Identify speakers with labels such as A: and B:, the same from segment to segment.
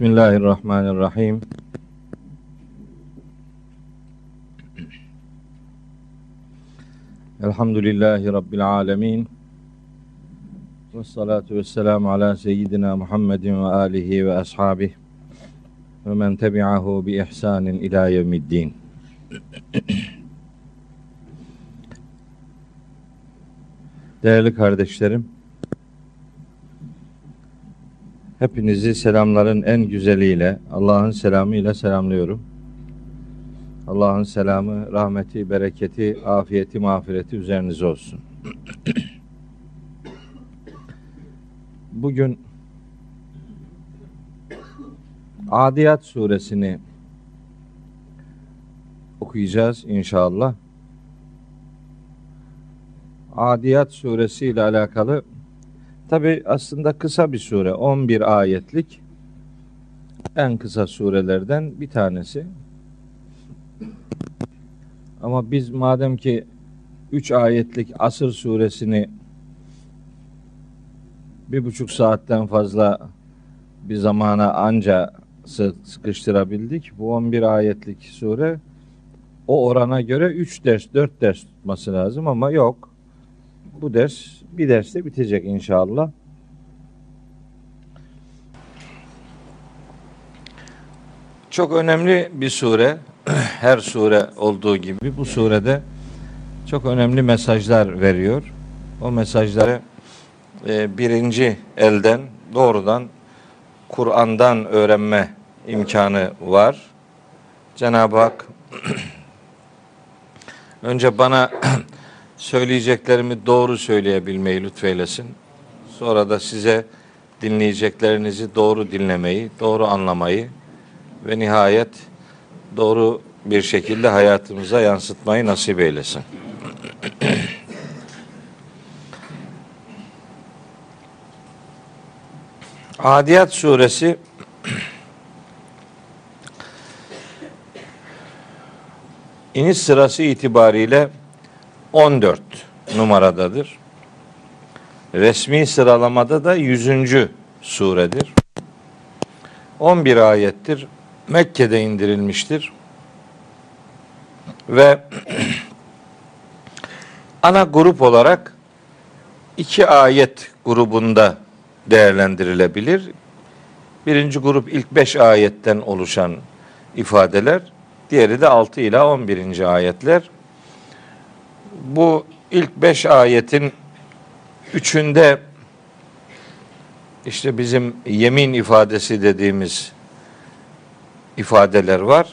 A: Bismillahirrahmanirrahim. Elhamdülillahi Rabbil alemin. Ve salatu ve selamu ala seyyidina Muhammedin ve alihi ve ashabih. Ve men tebi'ahu bi ihsanin ila yevmiddin. Değerli kardeşlerim, hepinizi selamların en güzeliyle, Allah'ın selamıyla selamlıyorum. Allah'ın selamı, rahmeti, bereketi, afiyeti, mağfireti üzerinize olsun. Bugün Adiyat suresini okuyacağız inşallah. Adiyat suresi ile alakalı tabi aslında kısa bir sure 11 ayetlik en kısa surelerden bir tanesi. Ama biz madem ki 3 ayetlik Asır suresini bir buçuk saatten fazla bir zamana anca sıkıştırabildik. Bu 11 ayetlik sure o orana göre 3 ders, 4 ders tutması lazım ama yok. Bu ders bir derste bitecek inşallah. Çok önemli bir sure. Her sure olduğu gibi bu surede çok önemli mesajlar veriyor. O mesajları e, birinci elden doğrudan Kur'an'dan öğrenme imkanı var. Cenab-ı Hak önce bana söyleyeceklerimi doğru söyleyebilmeyi lütfeylesin. Sonra da size dinleyeceklerinizi doğru dinlemeyi, doğru anlamayı ve nihayet doğru bir şekilde hayatımıza yansıtmayı nasip eylesin. Adiyat suresi iniş sırası itibariyle 14 numaradadır. Resmi sıralamada da 100. suredir. 11 ayettir. Mekke'de indirilmiştir. Ve ana grup olarak iki ayet grubunda değerlendirilebilir. Birinci grup ilk beş ayetten oluşan ifadeler, diğeri de 6 ila 11. ayetler. Bu ilk beş ayetin üçünde işte bizim yemin ifadesi dediğimiz ifadeler var.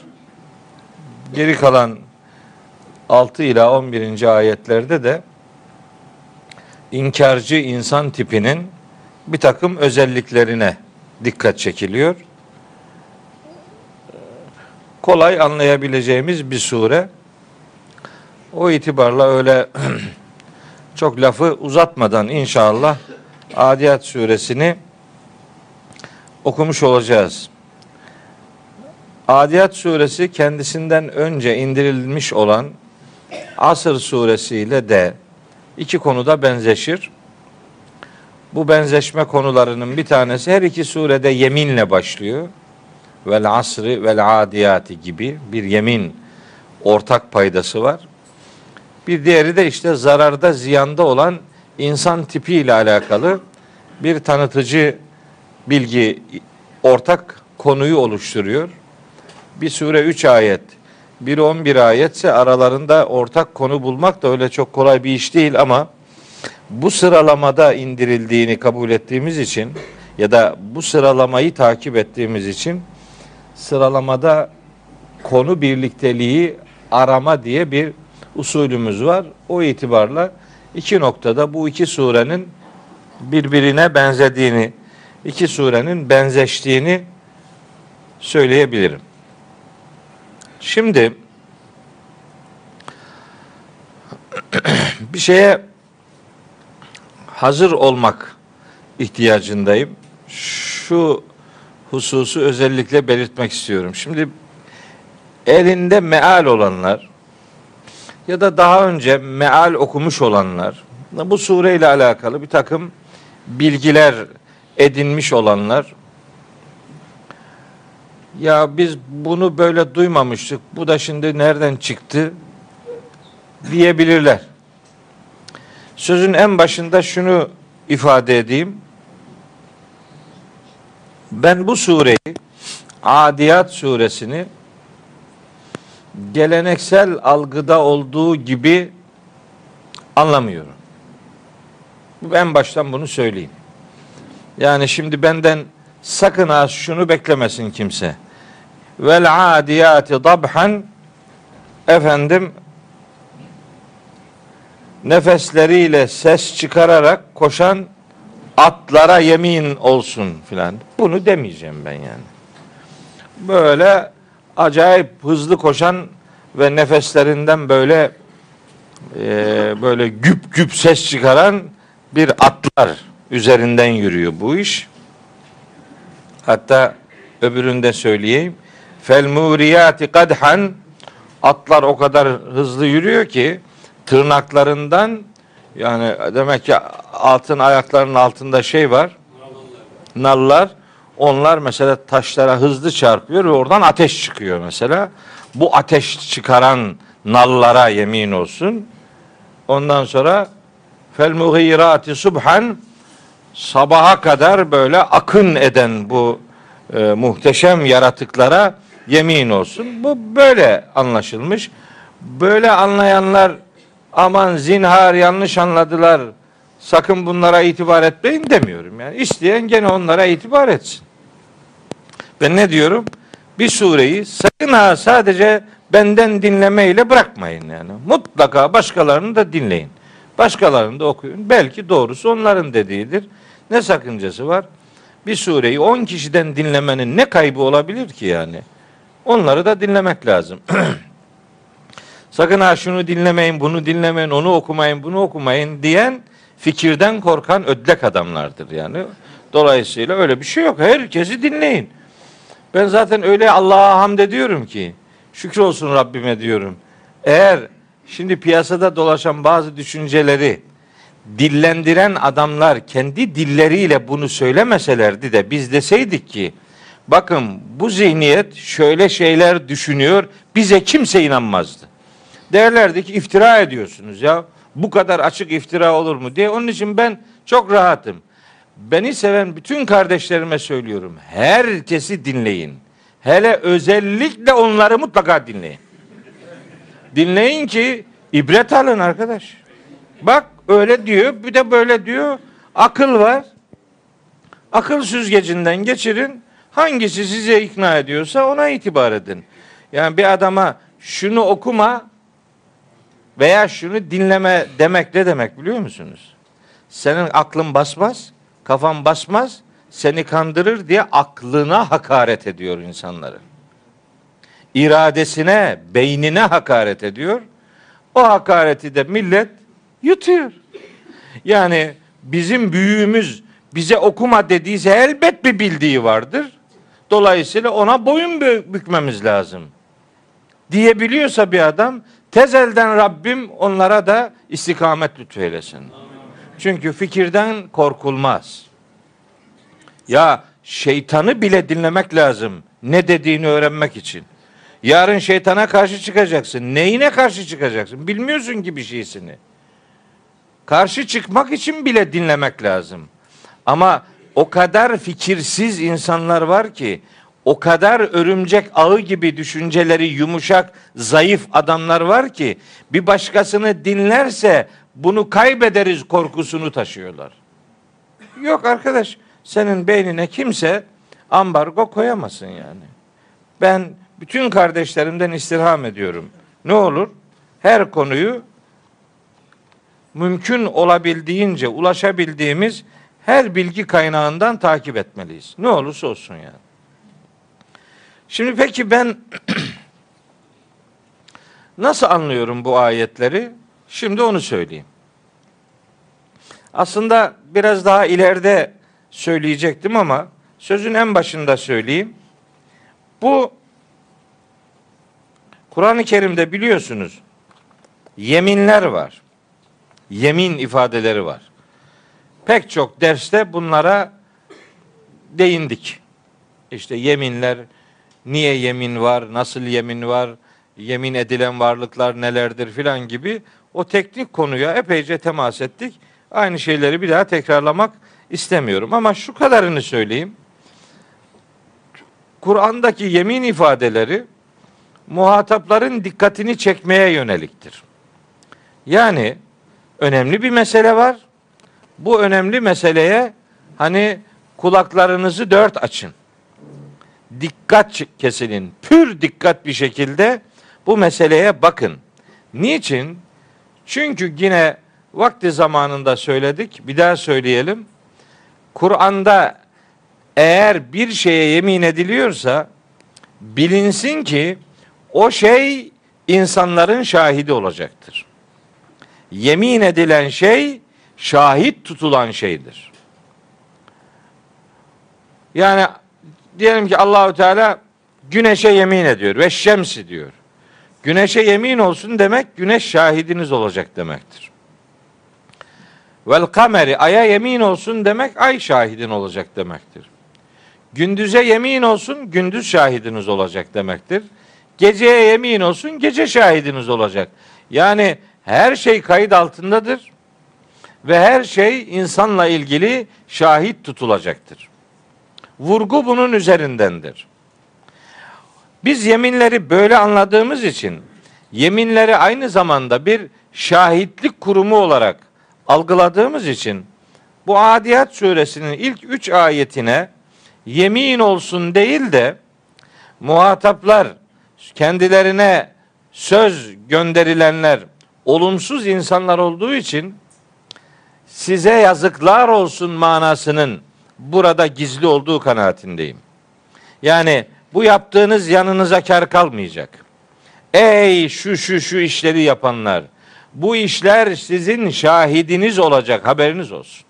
A: Geri kalan 6 ila 11. ayetlerde de inkarcı insan tipinin bir takım özelliklerine dikkat çekiliyor. Kolay anlayabileceğimiz bir sure. O itibarla öyle çok lafı uzatmadan inşallah Adiyat suresini okumuş olacağız. Adiyat suresi kendisinden önce indirilmiş olan Asır suresiyle de iki konuda benzeşir. Bu benzeşme konularının bir tanesi her iki surede yeminle başlıyor. Vel asri vel adiyati gibi bir yemin ortak paydası var. Bir diğeri de işte zararda ziyanda olan insan tipi ile alakalı bir tanıtıcı bilgi ortak konuyu oluşturuyor. Bir sure 3 ayet, bir 11 ayetse aralarında ortak konu bulmak da öyle çok kolay bir iş değil ama bu sıralamada indirildiğini kabul ettiğimiz için ya da bu sıralamayı takip ettiğimiz için sıralamada konu birlikteliği arama diye bir usulümüz var. O itibarla iki noktada bu iki surenin birbirine benzediğini, iki surenin benzeştiğini söyleyebilirim. Şimdi bir şeye hazır olmak ihtiyacındayım. Şu hususu özellikle belirtmek istiyorum. Şimdi elinde meal olanlar ya da daha önce meal okumuş olanlar Bu sureyle alakalı bir takım bilgiler edinmiş olanlar ya biz bunu böyle duymamıştık. Bu da şimdi nereden çıktı diyebilirler. Sözün en başında şunu ifade edeyim. Ben bu sureyi Adiyat suresini geleneksel algıda olduğu gibi anlamıyorum. En baştan bunu söyleyeyim. Yani şimdi benden sakın ha şunu beklemesin kimse. Vel adiyati dabhan efendim nefesleriyle ses çıkararak koşan atlara yemin olsun filan. Bunu demeyeceğim ben yani. Böyle acayip hızlı koşan ve nefeslerinden böyle e, böyle güp güp ses çıkaran bir atlar üzerinden yürüyor bu iş. Hatta öbüründe söyleyeyim. Fel muriyati kadhan atlar o kadar hızlı yürüyor ki tırnaklarından yani demek ki altın ayaklarının altında şey var. Nallar. Onlar mesela taşlara hızlı çarpıyor ve oradan ateş çıkıyor mesela. Bu ateş çıkaran nallara yemin olsun. Ondan sonra fel mughirati subhan sabaha kadar böyle akın eden bu e, muhteşem yaratıklara yemin olsun. Bu böyle anlaşılmış. Böyle anlayanlar aman zinhar yanlış anladılar. Sakın bunlara itibar etmeyin demiyorum. Yani isteyen gene onlara itibar etsin. Ben ne diyorum? Bir sureyi sakın ha sadece benden dinlemeyle bırakmayın yani. Mutlaka başkalarını da dinleyin. Başkalarını da okuyun. Belki doğrusu onların dediğidir. Ne sakıncası var? Bir sureyi 10 kişiden dinlemenin ne kaybı olabilir ki yani? Onları da dinlemek lazım. Sakın ha şunu dinlemeyin, bunu dinlemeyin, onu okumayın, bunu okumayın diyen fikirden korkan ödlek adamlardır yani. Dolayısıyla öyle bir şey yok. Herkesi dinleyin. Ben zaten öyle Allah'a hamd ediyorum ki şükür olsun Rabbime diyorum. Eğer şimdi piyasada dolaşan bazı düşünceleri dillendiren adamlar kendi dilleriyle bunu söylemeselerdi de biz deseydik ki bakın bu zihniyet şöyle şeyler düşünüyor bize kimse inanmazdı. Derlerdi ki iftira ediyorsunuz ya bu kadar açık iftira olur mu diye. Onun için ben çok rahatım. Beni seven bütün kardeşlerime söylüyorum. Herkesi dinleyin. Hele özellikle onları mutlaka dinleyin. Dinleyin ki ibret alın arkadaş. Bak öyle diyor, bir de böyle diyor. Akıl var. Akıl süzgecinden geçirin. Hangisi size ikna ediyorsa ona itibar edin. Yani bir adama şunu okuma veya şunu dinleme demek ne demek biliyor musunuz? Senin aklın basmaz, kafan basmaz, seni kandırır diye aklına hakaret ediyor insanların. İradesine, beynine hakaret ediyor. O hakareti de millet yutuyor. Yani bizim büyüğümüz bize okuma dediyse elbet bir bildiği vardır. Dolayısıyla ona boyun bükmemiz lazım. Diyebiliyorsa bir adam tezelden Rabbim onlara da istikamet lütfeylesin. Çünkü fikirden korkulmaz. Ya şeytanı bile dinlemek lazım. Ne dediğini öğrenmek için. Yarın şeytana karşı çıkacaksın. Neyine karşı çıkacaksın? Bilmiyorsun ki bir şeysini. Karşı çıkmak için bile dinlemek lazım. Ama o kadar fikirsiz insanlar var ki o kadar örümcek ağı gibi düşünceleri yumuşak, zayıf adamlar var ki bir başkasını dinlerse bunu kaybederiz korkusunu taşıyorlar. Yok arkadaş, senin beynine kimse ambargo koyamasın yani. Ben bütün kardeşlerimden istirham ediyorum. Ne olur? Her konuyu mümkün olabildiğince ulaşabildiğimiz her bilgi kaynağından takip etmeliyiz. Ne olursa olsun yani. Şimdi peki ben nasıl anlıyorum bu ayetleri? Şimdi onu söyleyeyim. Aslında biraz daha ileride söyleyecektim ama sözün en başında söyleyeyim. Bu Kur'an-ı Kerim'de biliyorsunuz yeminler var. yemin ifadeleri var. Pek çok derste bunlara değindik. İşte yeminler, niye yemin var, nasıl yemin var, yemin edilen varlıklar nelerdir filan gibi o teknik konuya epeyce temas ettik. Aynı şeyleri bir daha tekrarlamak istemiyorum ama şu kadarını söyleyeyim. Kur'an'daki yemin ifadeleri muhatapların dikkatini çekmeye yöneliktir. Yani önemli bir mesele var. Bu önemli meseleye hani kulaklarınızı dört açın. Dikkat kesilin. Pür dikkat bir şekilde bu meseleye bakın. Niçin? Çünkü yine vakti zamanında söyledik. Bir daha söyleyelim. Kur'an'da eğer bir şeye yemin ediliyorsa bilinsin ki o şey insanların şahidi olacaktır. Yemin edilen şey şahit tutulan şeydir. Yani diyelim ki Allahu Teala güneşe yemin ediyor ve şemsi diyor. Güneşe yemin olsun demek güneş şahidiniz olacak demektir. Vel kameri aya yemin olsun demek ay şahidin olacak demektir. Gündüze yemin olsun gündüz şahidiniz olacak demektir. Geceye yemin olsun gece şahidiniz olacak. Yani her şey kayıt altındadır ve her şey insanla ilgili şahit tutulacaktır. Vurgu bunun üzerindendir. Biz yeminleri böyle anladığımız için yeminleri aynı zamanda bir şahitlik kurumu olarak algıladığımız için bu Adiyat suresinin ilk üç ayetine yemin olsun değil de muhataplar kendilerine söz gönderilenler olumsuz insanlar olduğu için size yazıklar olsun manasının burada gizli olduğu kanaatindeyim. Yani bu yaptığınız yanınıza kar kalmayacak. Ey şu şu şu işleri yapanlar. Bu işler sizin şahidiniz olacak haberiniz olsun.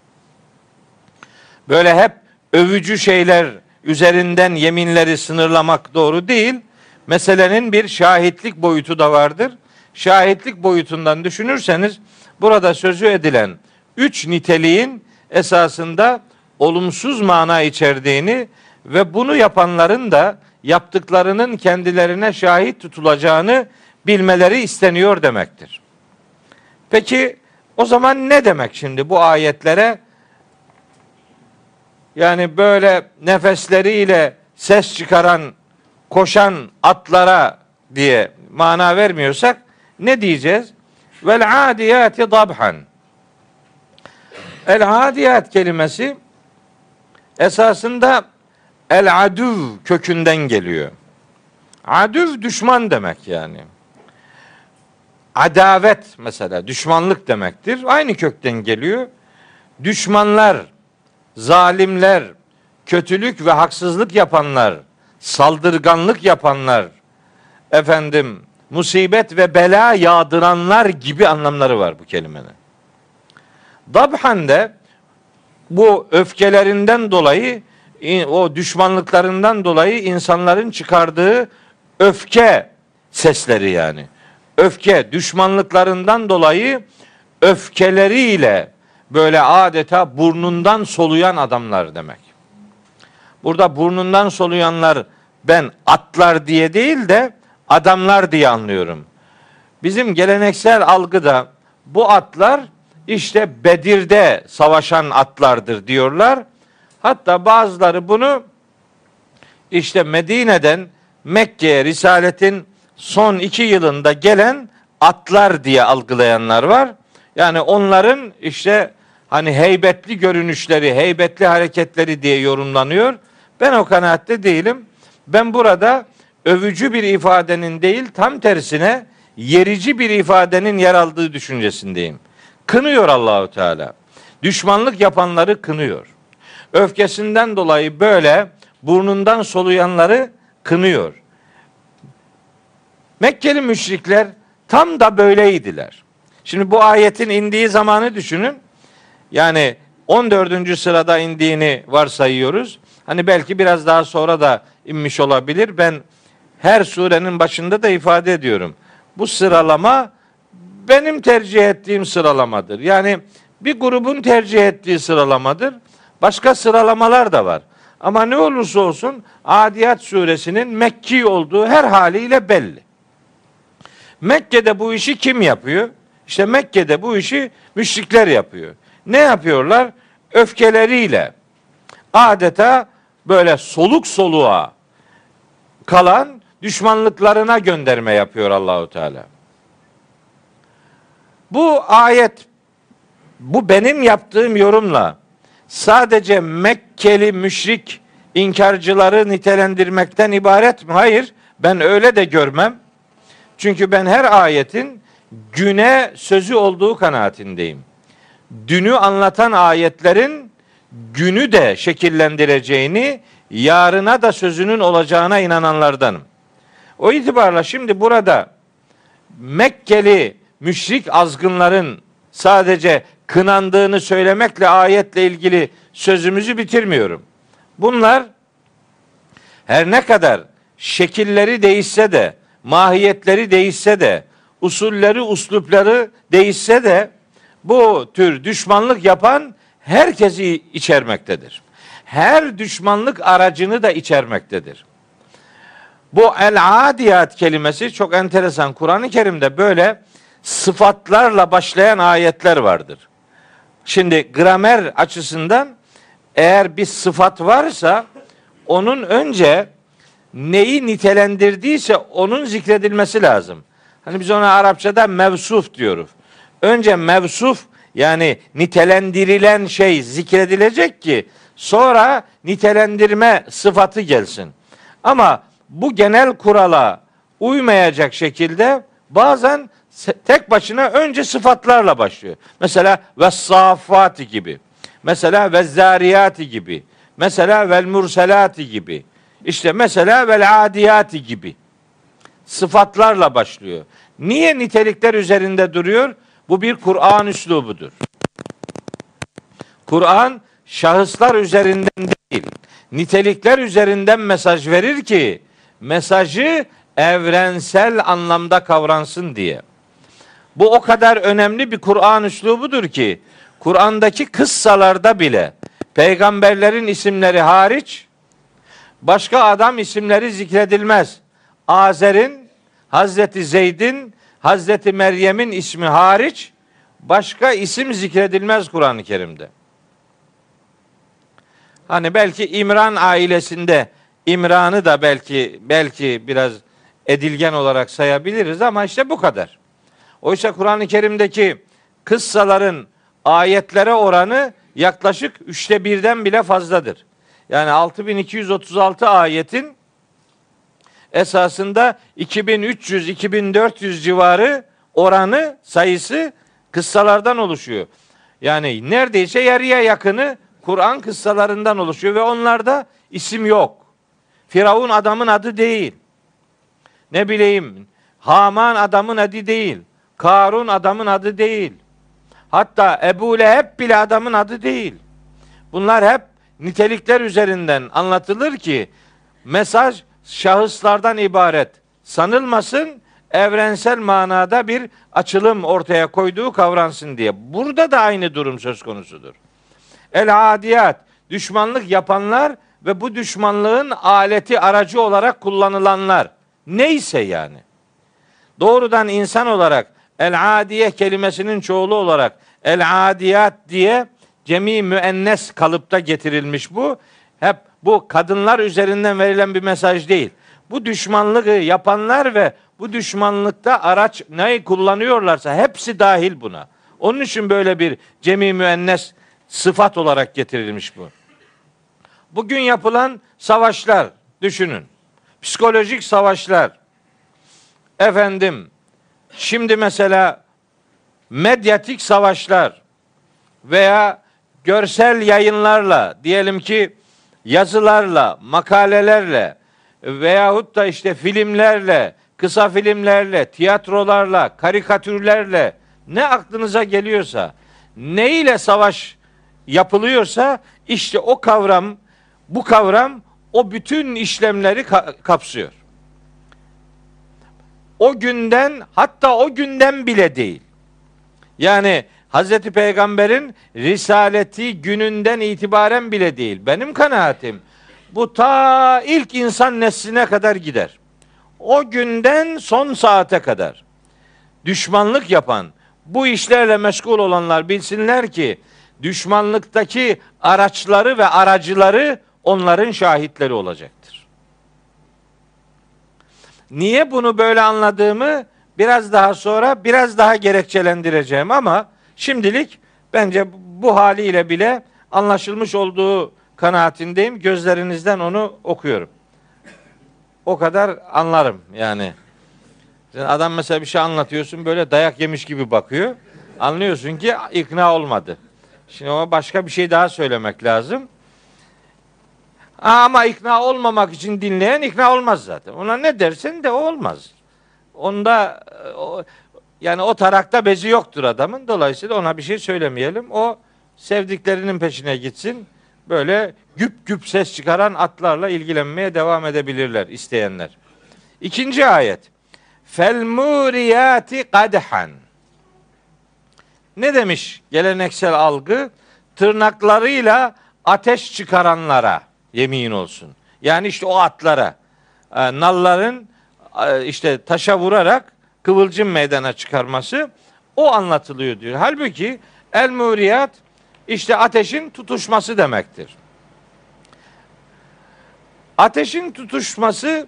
A: Böyle hep övücü şeyler üzerinden yeminleri sınırlamak doğru değil. Meselenin bir şahitlik boyutu da vardır. Şahitlik boyutundan düşünürseniz burada sözü edilen üç niteliğin esasında olumsuz mana içerdiğini ve bunu yapanların da yaptıklarının kendilerine şahit tutulacağını bilmeleri isteniyor demektir. Peki o zaman ne demek şimdi bu ayetlere? Yani böyle nefesleriyle ses çıkaran, koşan atlara diye mana vermiyorsak ne diyeceğiz? Vel adiyati dabhan. El adiyat kelimesi esasında el adüv kökünden geliyor. Adüv düşman demek yani. Adavet mesela düşmanlık demektir. Aynı kökten geliyor. Düşmanlar, zalimler, kötülük ve haksızlık yapanlar, saldırganlık yapanlar, efendim musibet ve bela yağdıranlar gibi anlamları var bu kelimenin. Dabhan de bu öfkelerinden dolayı o düşmanlıklarından dolayı insanların çıkardığı öfke sesleri yani. Öfke düşmanlıklarından dolayı öfkeleriyle böyle adeta burnundan soluyan adamlar demek. Burada burnundan soluyanlar ben atlar diye değil de adamlar diye anlıyorum. Bizim geleneksel algıda bu atlar işte Bedir'de savaşan atlardır diyorlar. Hatta bazıları bunu işte Medine'den Mekke'ye Risaletin son iki yılında gelen atlar diye algılayanlar var. Yani onların işte hani heybetli görünüşleri, heybetli hareketleri diye yorumlanıyor. Ben o kanaatte değilim. Ben burada övücü bir ifadenin değil tam tersine yerici bir ifadenin yer aldığı düşüncesindeyim. Kınıyor Allahu Teala. Düşmanlık yapanları kınıyor. Öfkesinden dolayı böyle burnundan soluyanları kınıyor. Mekkeli müşrikler tam da böyleydiler. Şimdi bu ayetin indiği zamanı düşünün. Yani 14. sırada indiğini varsayıyoruz. Hani belki biraz daha sonra da inmiş olabilir. Ben her surenin başında da ifade ediyorum. Bu sıralama benim tercih ettiğim sıralamadır. Yani bir grubun tercih ettiği sıralamadır. Başka sıralamalar da var. Ama ne olursa olsun Adiyat suresinin Mekki olduğu her haliyle belli. Mekke'de bu işi kim yapıyor? İşte Mekke'de bu işi müşrikler yapıyor. Ne yapıyorlar? Öfkeleriyle adeta böyle soluk soluğa kalan düşmanlıklarına gönderme yapıyor Allahu Teala. Bu ayet bu benim yaptığım yorumla sadece Mekkeli müşrik inkarcıları nitelendirmekten ibaret mi? Hayır. Ben öyle de görmem. Çünkü ben her ayetin güne sözü olduğu kanaatindeyim. Dünü anlatan ayetlerin günü de şekillendireceğini, yarına da sözünün olacağına inananlardanım. O itibarla şimdi burada Mekkeli müşrik azgınların sadece kınandığını söylemekle ayetle ilgili sözümüzü bitirmiyorum. Bunlar her ne kadar şekilleri değişse de, mahiyetleri değişse de, usulleri, uslupları değişse de bu tür düşmanlık yapan herkesi içermektedir. Her düşmanlık aracını da içermektedir. Bu el adiyat kelimesi çok enteresan. Kur'an-ı Kerim'de böyle sıfatlarla başlayan ayetler vardır. Şimdi gramer açısından eğer bir sıfat varsa onun önce neyi nitelendirdiyse onun zikredilmesi lazım. Hani biz ona Arapçada mevsuf diyoruz. Önce mevsuf yani nitelendirilen şey zikredilecek ki sonra nitelendirme sıfatı gelsin. Ama bu genel kurala uymayacak şekilde bazen tek başına önce sıfatlarla başlıyor. Mesela ve safati gibi. Mesela ve zariyati gibi. Mesela vel murselati gibi. İşte mesela vel adiyati gibi. Sıfatlarla başlıyor. Niye nitelikler üzerinde duruyor? Bu bir Kur'an üslubudur. Kur'an şahıslar üzerinden değil, nitelikler üzerinden mesaj verir ki mesajı evrensel anlamda kavransın diye. Bu o kadar önemli bir Kur'an üslubudur ki Kur'an'daki kıssalarda bile peygamberlerin isimleri hariç başka adam isimleri zikredilmez. Azer'in, Hazreti Zeyd'in, Hazreti Meryem'in ismi hariç başka isim zikredilmez Kur'an-ı Kerim'de. Hani belki İmran ailesinde İmran'ı da belki belki biraz edilgen olarak sayabiliriz ama işte bu kadar. Oysa Kur'an-ı Kerim'deki kıssaların ayetlere oranı yaklaşık üçte birden bile fazladır. Yani 6236 ayetin esasında 2300-2400 civarı oranı sayısı kıssalardan oluşuyor. Yani neredeyse yarıya yakını Kur'an kıssalarından oluşuyor ve onlarda isim yok. Firavun adamın adı değil. Ne bileyim Haman adamın adı değil. Karun adamın adı değil. Hatta Ebu Leheb bile adamın adı değil. Bunlar hep nitelikler üzerinden anlatılır ki mesaj şahıslardan ibaret sanılmasın evrensel manada bir açılım ortaya koyduğu kavransın diye. Burada da aynı durum söz konusudur. El adiyat düşmanlık yapanlar ve bu düşmanlığın aleti aracı olarak kullanılanlar neyse yani. Doğrudan insan olarak el adiye kelimesinin çoğulu olarak el adiyat diye cemi müennes kalıpta getirilmiş bu. Hep bu kadınlar üzerinden verilen bir mesaj değil. Bu düşmanlığı yapanlar ve bu düşmanlıkta araç neyi kullanıyorlarsa hepsi dahil buna. Onun için böyle bir cemi müennes sıfat olarak getirilmiş bu. Bugün yapılan savaşlar düşünün. Psikolojik savaşlar. Efendim şimdi mesela medyatik savaşlar veya görsel yayınlarla diyelim ki yazılarla, makalelerle veyahut da işte filmlerle, kısa filmlerle, tiyatrolarla, karikatürlerle ne aklınıza geliyorsa, ne ile savaş yapılıyorsa işte o kavram, bu kavram o bütün işlemleri kapsıyor. O günden hatta o günden bile değil. Yani Hazreti Peygamber'in risaleti gününden itibaren bile değil. Benim kanaatim bu ta ilk insan nesline kadar gider. O günden son saate kadar düşmanlık yapan, bu işlerle meşgul olanlar bilsinler ki düşmanlıktaki araçları ve aracıları onların şahitleri olacaktır. Niye bunu böyle anladığımı biraz daha sonra biraz daha gerekçelendireceğim ama şimdilik bence bu haliyle bile anlaşılmış olduğu kanaatindeyim. Gözlerinizden onu okuyorum. O kadar anlarım yani. Adam mesela bir şey anlatıyorsun böyle dayak yemiş gibi bakıyor. Anlıyorsun ki ikna olmadı. Şimdi ona başka bir şey daha söylemek lazım. Ama ikna olmamak için dinleyen ikna olmaz zaten. Ona ne dersen de olmaz. Onda o, yani o tarakta bezi yoktur adamın. Dolayısıyla ona bir şey söylemeyelim. O sevdiklerinin peşine gitsin. Böyle güp güp ses çıkaran atlarla ilgilenmeye devam edebilirler isteyenler. İkinci ayet. Fel muriyati kadhan. Ne demiş geleneksel algı? Tırnaklarıyla ateş çıkaranlara yemin olsun. Yani işte o atlara, e, nalların e, işte taşa vurarak kıvılcım meydana çıkarması o anlatılıyor diyor. Halbuki el muriyat işte ateşin tutuşması demektir. Ateşin tutuşması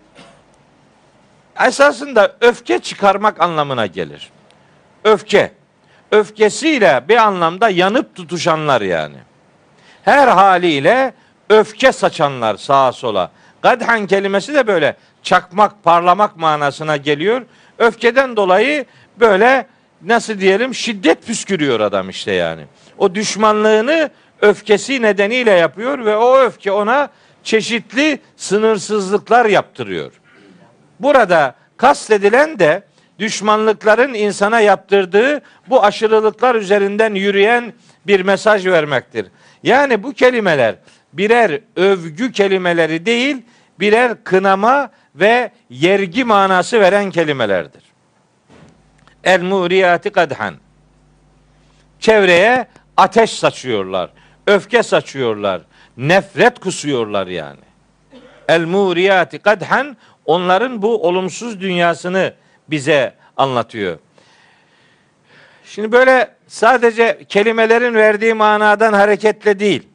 A: esasında öfke çıkarmak anlamına gelir. Öfke. Öfkesiyle bir anlamda yanıp tutuşanlar yani. Her haliyle öfke saçanlar sağa sola. Gadhan kelimesi de böyle çakmak, parlamak manasına geliyor. Öfkeden dolayı böyle nasıl diyelim şiddet püskürüyor adam işte yani. O düşmanlığını öfkesi nedeniyle yapıyor ve o öfke ona çeşitli sınırsızlıklar yaptırıyor. Burada kastedilen de düşmanlıkların insana yaptırdığı bu aşırılıklar üzerinden yürüyen bir mesaj vermektir. Yani bu kelimeler birer övgü kelimeleri değil, birer kınama ve yergi manası veren kelimelerdir. El muriyati kadhan. Çevreye ateş saçıyorlar, öfke saçıyorlar, nefret kusuyorlar yani. El muriyati kadhan onların bu olumsuz dünyasını bize anlatıyor. Şimdi böyle sadece kelimelerin verdiği manadan hareketle değil.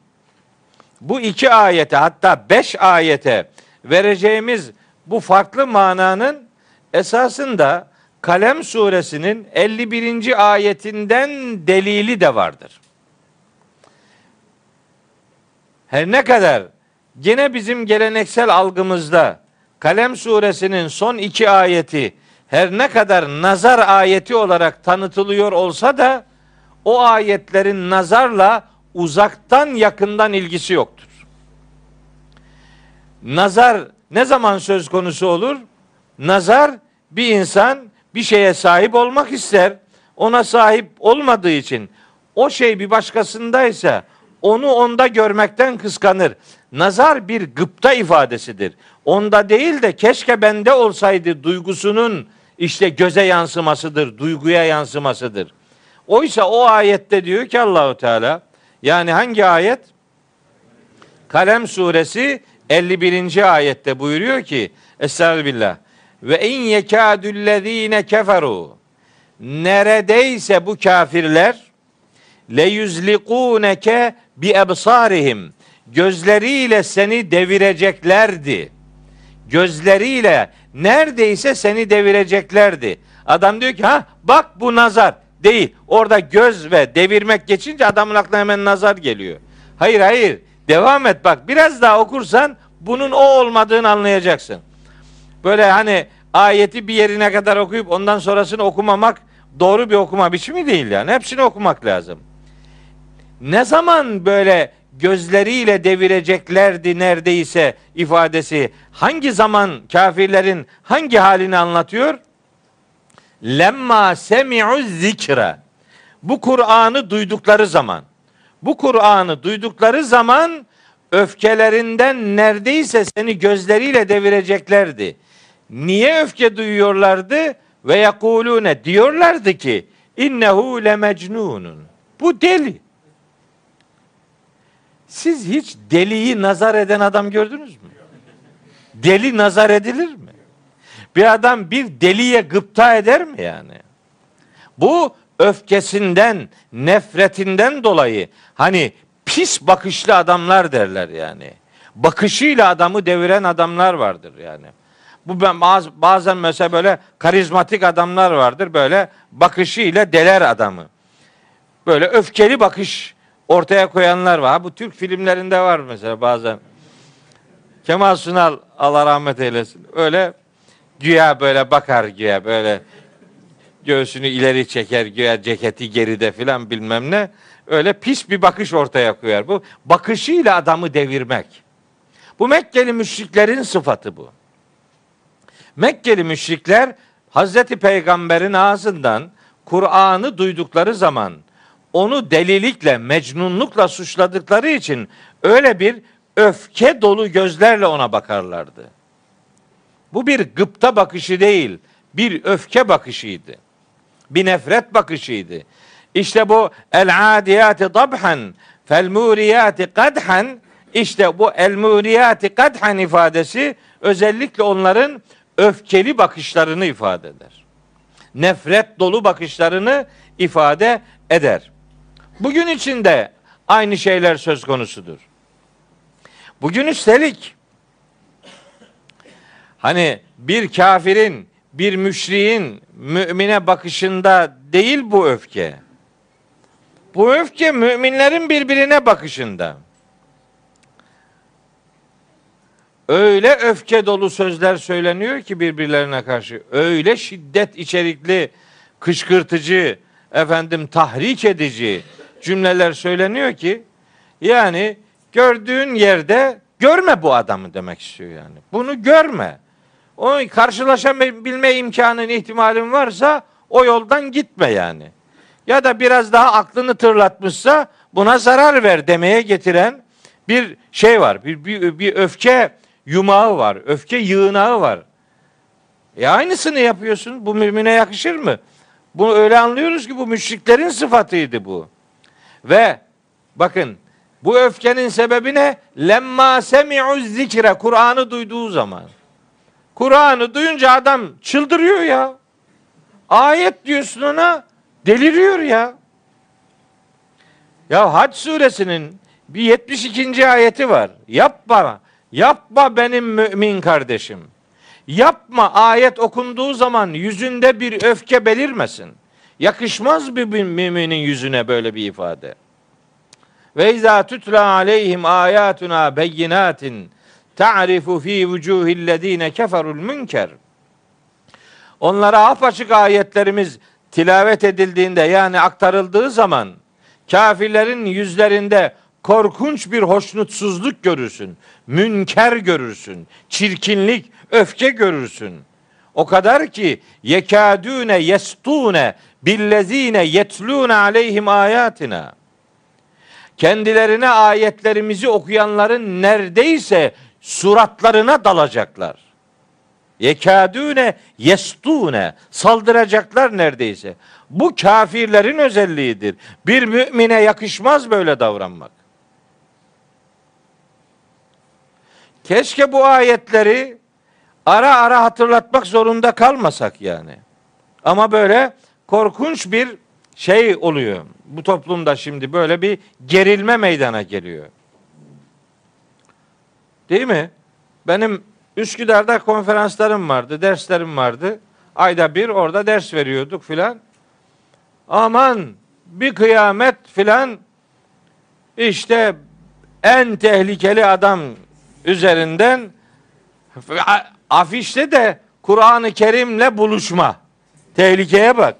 A: Bu iki ayete hatta beş ayete vereceğimiz bu farklı mananın esasında Kalem suresinin 51. ayetinden delili de vardır. Her ne kadar gene bizim geleneksel algımızda Kalem suresinin son iki ayeti her ne kadar nazar ayeti olarak tanıtılıyor olsa da o ayetlerin nazarla uzaktan yakından ilgisi yoktur. Nazar ne zaman söz konusu olur? Nazar bir insan bir şeye sahip olmak ister. Ona sahip olmadığı için o şey bir başkasındaysa onu onda görmekten kıskanır. Nazar bir gıpta ifadesidir. Onda değil de keşke bende olsaydı duygusunun işte göze yansımasıdır, duyguya yansımasıdır. Oysa o ayette diyor ki Allahu Teala yani hangi ayet? Kalem suresi 51. ayette buyuruyor ki Estağfirullah. Ve in yekadüllezine keferu neredeyse bu kafirler le yüzlikuneke bi ebsarihim gözleriyle seni devireceklerdi. Gözleriyle neredeyse seni devireceklerdi. Adam diyor ki ha bak bu nazar değil. Orada göz ve devirmek geçince adamın aklına hemen nazar geliyor. Hayır hayır devam et bak biraz daha okursan bunun o olmadığını anlayacaksın. Böyle hani ayeti bir yerine kadar okuyup ondan sonrasını okumamak doğru bir okuma biçimi değil yani. Hepsini okumak lazım. Ne zaman böyle gözleriyle devireceklerdi neredeyse ifadesi hangi zaman kafirlerin hangi halini anlatıyor? Lemma semi'u zikra. Bu Kur'an'ı duydukları zaman bu Kur'an'ı duydukları zaman öfkelerinden neredeyse seni gözleriyle devireceklerdi. Niye öfke duyuyorlardı? Ve yakulune diyorlardı ki innehu lemecnunun. Bu deli. Siz hiç deliyi nazar eden adam gördünüz mü? Deli nazar edilir mi? Bir adam bir deliye gıpta eder mi yani? Bu öfkesinden, nefretinden dolayı hani pis bakışlı adamlar derler yani. Bakışıyla adamı deviren adamlar vardır yani. Bu ben bazen mesela böyle karizmatik adamlar vardır böyle bakışıyla deler adamı. Böyle öfkeli bakış ortaya koyanlar var. Bu Türk filmlerinde var mesela bazen. Kemal Sunal Allah rahmet eylesin. Öyle güya böyle bakar güya böyle göğsünü ileri çeker güya ceketi geride filan bilmem ne. Öyle pis bir bakış ortaya koyar. Bu bakışıyla adamı devirmek. Bu Mekkeli müşriklerin sıfatı bu. Mekkeli müşrikler Hazreti Peygamber'in ağzından Kur'an'ı duydukları zaman onu delilikle, mecnunlukla suçladıkları için öyle bir öfke dolu gözlerle ona bakarlardı. Bu bir gıpta bakışı değil, bir öfke bakışıydı. Bir nefret bakışıydı. İşte bu el adiyati dabhan fel muriyati kadhan işte bu el muriyati kadhan ifadesi özellikle onların öfkeli bakışlarını ifade eder. Nefret dolu bakışlarını ifade eder. Bugün için de aynı şeyler söz konusudur. Bugün üstelik hani bir kafirin, bir müşriğin mümine bakışında değil bu öfke. Bu öfke müminlerin birbirine bakışında. Öyle öfke dolu sözler söyleniyor ki birbirlerine karşı. Öyle şiddet içerikli, kışkırtıcı, efendim tahrik edici cümleler söyleniyor ki yani gördüğün yerde görme bu adamı demek istiyor yani. Bunu görme. O karşılaşabilme imkanın ihtimalin varsa o yoldan gitme yani. Ya da biraz daha aklını tırlatmışsa buna zarar ver demeye getiren bir şey var. Bir, bir, bir öfke yumağı var. Öfke yığınağı var. E aynısını yapıyorsun. Bu mümine yakışır mı? Bunu öyle anlıyoruz ki bu müşriklerin sıfatıydı bu. Ve bakın bu öfkenin sebebi ne? Lemma semi'u zikre Kur'an'ı duyduğu zaman. Kur'an'ı duyunca adam çıldırıyor ya. Ayet diyorsun ona deliriyor ya. Ya Hac suresinin bir 72. ayeti var. Yapma, yapma benim mümin kardeşim. Yapma ayet okunduğu zaman yüzünde bir öfke belirmesin. Yakışmaz bir müminin yüzüne böyle bir ifade. Ve izâ tutla aleyhim âyâtuna beyinâtin ta'rifu fi vucuhillezîne keferul münker. Onlara apaçık ayetlerimiz tilavet edildiğinde yani aktarıldığı zaman kafirlerin yüzlerinde korkunç bir hoşnutsuzluk görürsün. Münker görürsün. Çirkinlik, öfke görürsün. O kadar ki yekadune yestune billezine yetlune aleyhim ayatina. Kendilerine ayetlerimizi okuyanların neredeyse suratlarına dalacaklar. Yekadune yestune saldıracaklar neredeyse. Bu kafirlerin özelliğidir. Bir mümine yakışmaz böyle davranmak. Keşke bu ayetleri ara ara hatırlatmak zorunda kalmasak yani. Ama böyle korkunç bir şey oluyor. Bu toplumda şimdi böyle bir gerilme meydana geliyor. Değil mi? Benim Üsküdar'da konferanslarım vardı, derslerim vardı. Ayda bir orada ders veriyorduk filan. Aman bir kıyamet filan işte en tehlikeli adam üzerinden afişte de Kur'an-ı Kerim'le buluşma. Tehlikeye bak.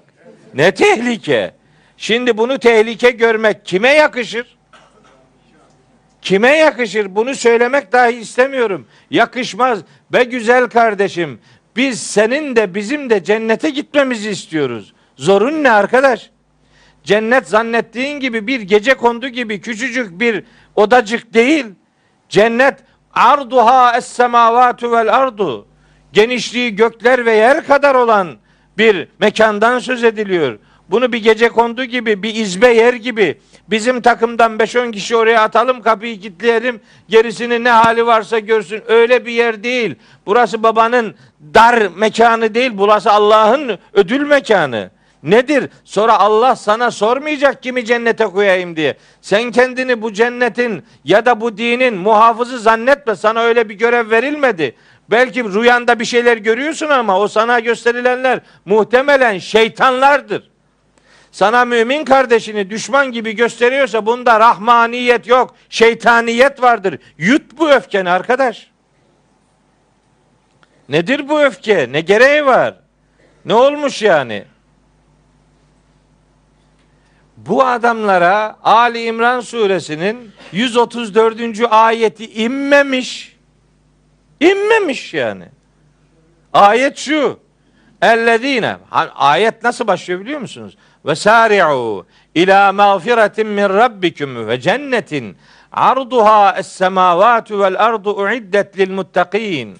A: Ne tehlike? Şimdi bunu tehlike görmek kime yakışır? Kime yakışır? Bunu söylemek dahi istemiyorum. Yakışmaz. Be güzel kardeşim. Biz senin de bizim de cennete gitmemizi istiyoruz. Zorun ne arkadaş? Cennet zannettiğin gibi bir gece kondu gibi küçücük bir odacık değil. Cennet arduha es semavatu vel ardu. Genişliği gökler ve yer kadar olan bir mekandan söz ediliyor. Bunu bir gece kondu gibi, bir izbe yer gibi bizim takımdan 5-10 kişi oraya atalım, kapıyı kilitleyelim. Gerisinin ne hali varsa görsün. Öyle bir yer değil. Burası babanın dar mekanı değil. Burası Allah'ın ödül mekanı. Nedir? Sonra Allah sana sormayacak kimi cennete koyayım diye. Sen kendini bu cennetin ya da bu dinin muhafızı zannetme. Sana öyle bir görev verilmedi. Belki rüyanda bir şeyler görüyorsun ama o sana gösterilenler muhtemelen şeytanlardır. Sana mümin kardeşini düşman gibi gösteriyorsa bunda rahmaniyet yok, şeytaniyet vardır. Yut bu öfkeni arkadaş. Nedir bu öfke? Ne gereği var? Ne olmuş yani? Bu adamlara Ali İmran suresinin 134. ayeti inmemiş. İnmemiş yani. Ayet şu. Ellezine ayet nasıl başlıyor biliyor musunuz? Ve sari'u ila mağfiretin min rabbikum ve cennetin arduha es-semavatu vel ardu uiddet lil muttakin.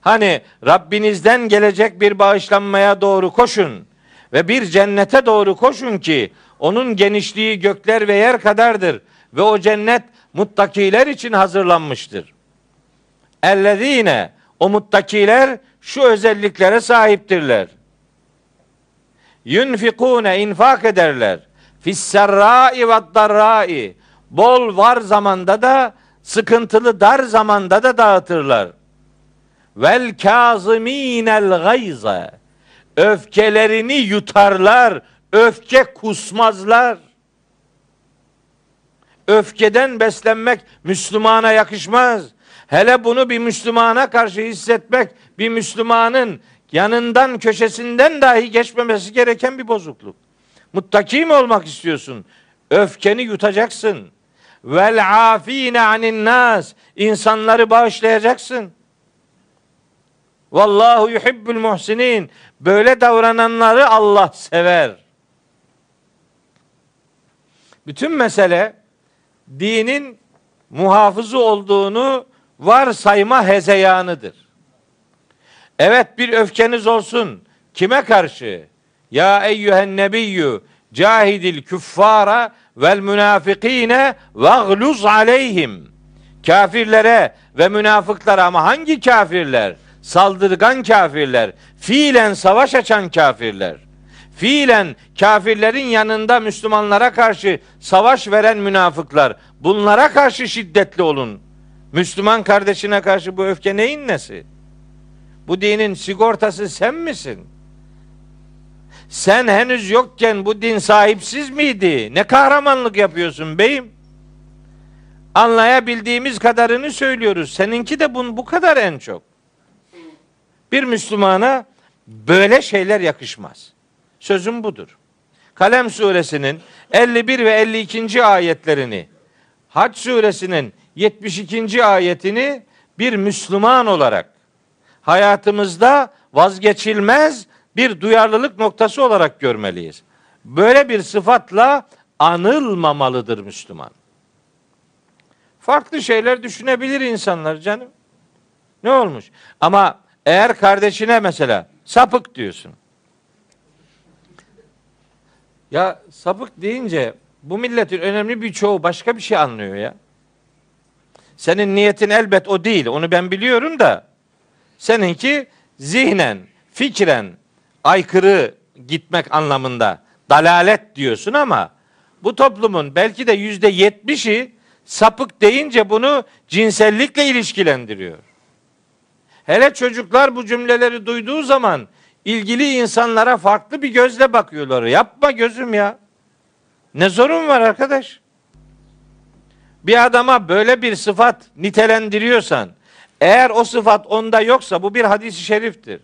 A: Hani Rabbinizden gelecek bir bağışlanmaya doğru koşun ve bir cennete doğru koşun ki onun genişliği gökler ve yer kadardır ve o cennet muttakiler için hazırlanmıştır. Ellezine o muttakiler şu özelliklere sahiptirler. Yunfikune infak ederler. Fisserrai ve darrai. Bol var zamanda da sıkıntılı dar zamanda da dağıtırlar. Vel kaziminel gayza. Öfkelerini yutarlar. Öfke kusmazlar. Öfkeden beslenmek Müslümana yakışmaz. Hele bunu bir Müslümana karşı hissetmek bir Müslümanın yanından köşesinden dahi geçmemesi gereken bir bozukluk. Muttaki mi olmak istiyorsun? Öfkeni yutacaksın. Vel afine anin nas. İnsanları bağışlayacaksın. Vallahu yuhibbul muhsinin. Böyle davrananları Allah sever. Bütün mesele dinin muhafızı olduğunu varsayma hezeyanıdır. Evet bir öfkeniz olsun. Kime karşı? Ya eyyühen nebiyyü cahidil küffara vel münafikine vagluz aleyhim. Kafirlere ve münafıklara ama hangi kafirler? Saldırgan kafirler, fiilen savaş açan kafirler. Fiilen kafirlerin yanında Müslümanlara karşı savaş veren münafıklar. Bunlara karşı şiddetli olun. Müslüman kardeşine karşı bu öfke neyin nesi? Bu dinin sigortası sen misin? Sen henüz yokken bu din sahipsiz miydi? Ne kahramanlık yapıyorsun beyim? Anlayabildiğimiz kadarını söylüyoruz. Seninki de bun bu kadar en çok. Bir Müslümana böyle şeyler yakışmaz. Sözüm budur. Kalem suresinin 51 ve 52. ayetlerini, Hac suresinin 72. ayetini bir Müslüman olarak hayatımızda vazgeçilmez bir duyarlılık noktası olarak görmeliyiz. Böyle bir sıfatla anılmamalıdır Müslüman. Farklı şeyler düşünebilir insanlar canım. Ne olmuş? Ama eğer kardeşine mesela sapık diyorsun. Ya sapık deyince bu milletin önemli bir çoğu başka bir şey anlıyor ya. Senin niyetin elbet o değil. Onu ben biliyorum da Seninki zihnen, fikren aykırı gitmek anlamında dalalet diyorsun ama bu toplumun belki de yüzde yetmişi sapık deyince bunu cinsellikle ilişkilendiriyor. Hele çocuklar bu cümleleri duyduğu zaman ilgili insanlara farklı bir gözle bakıyorlar. Yapma gözüm ya. Ne zorun var arkadaş? Bir adama böyle bir sıfat nitelendiriyorsan, eğer o sıfat onda yoksa bu bir hadis-i şeriftir.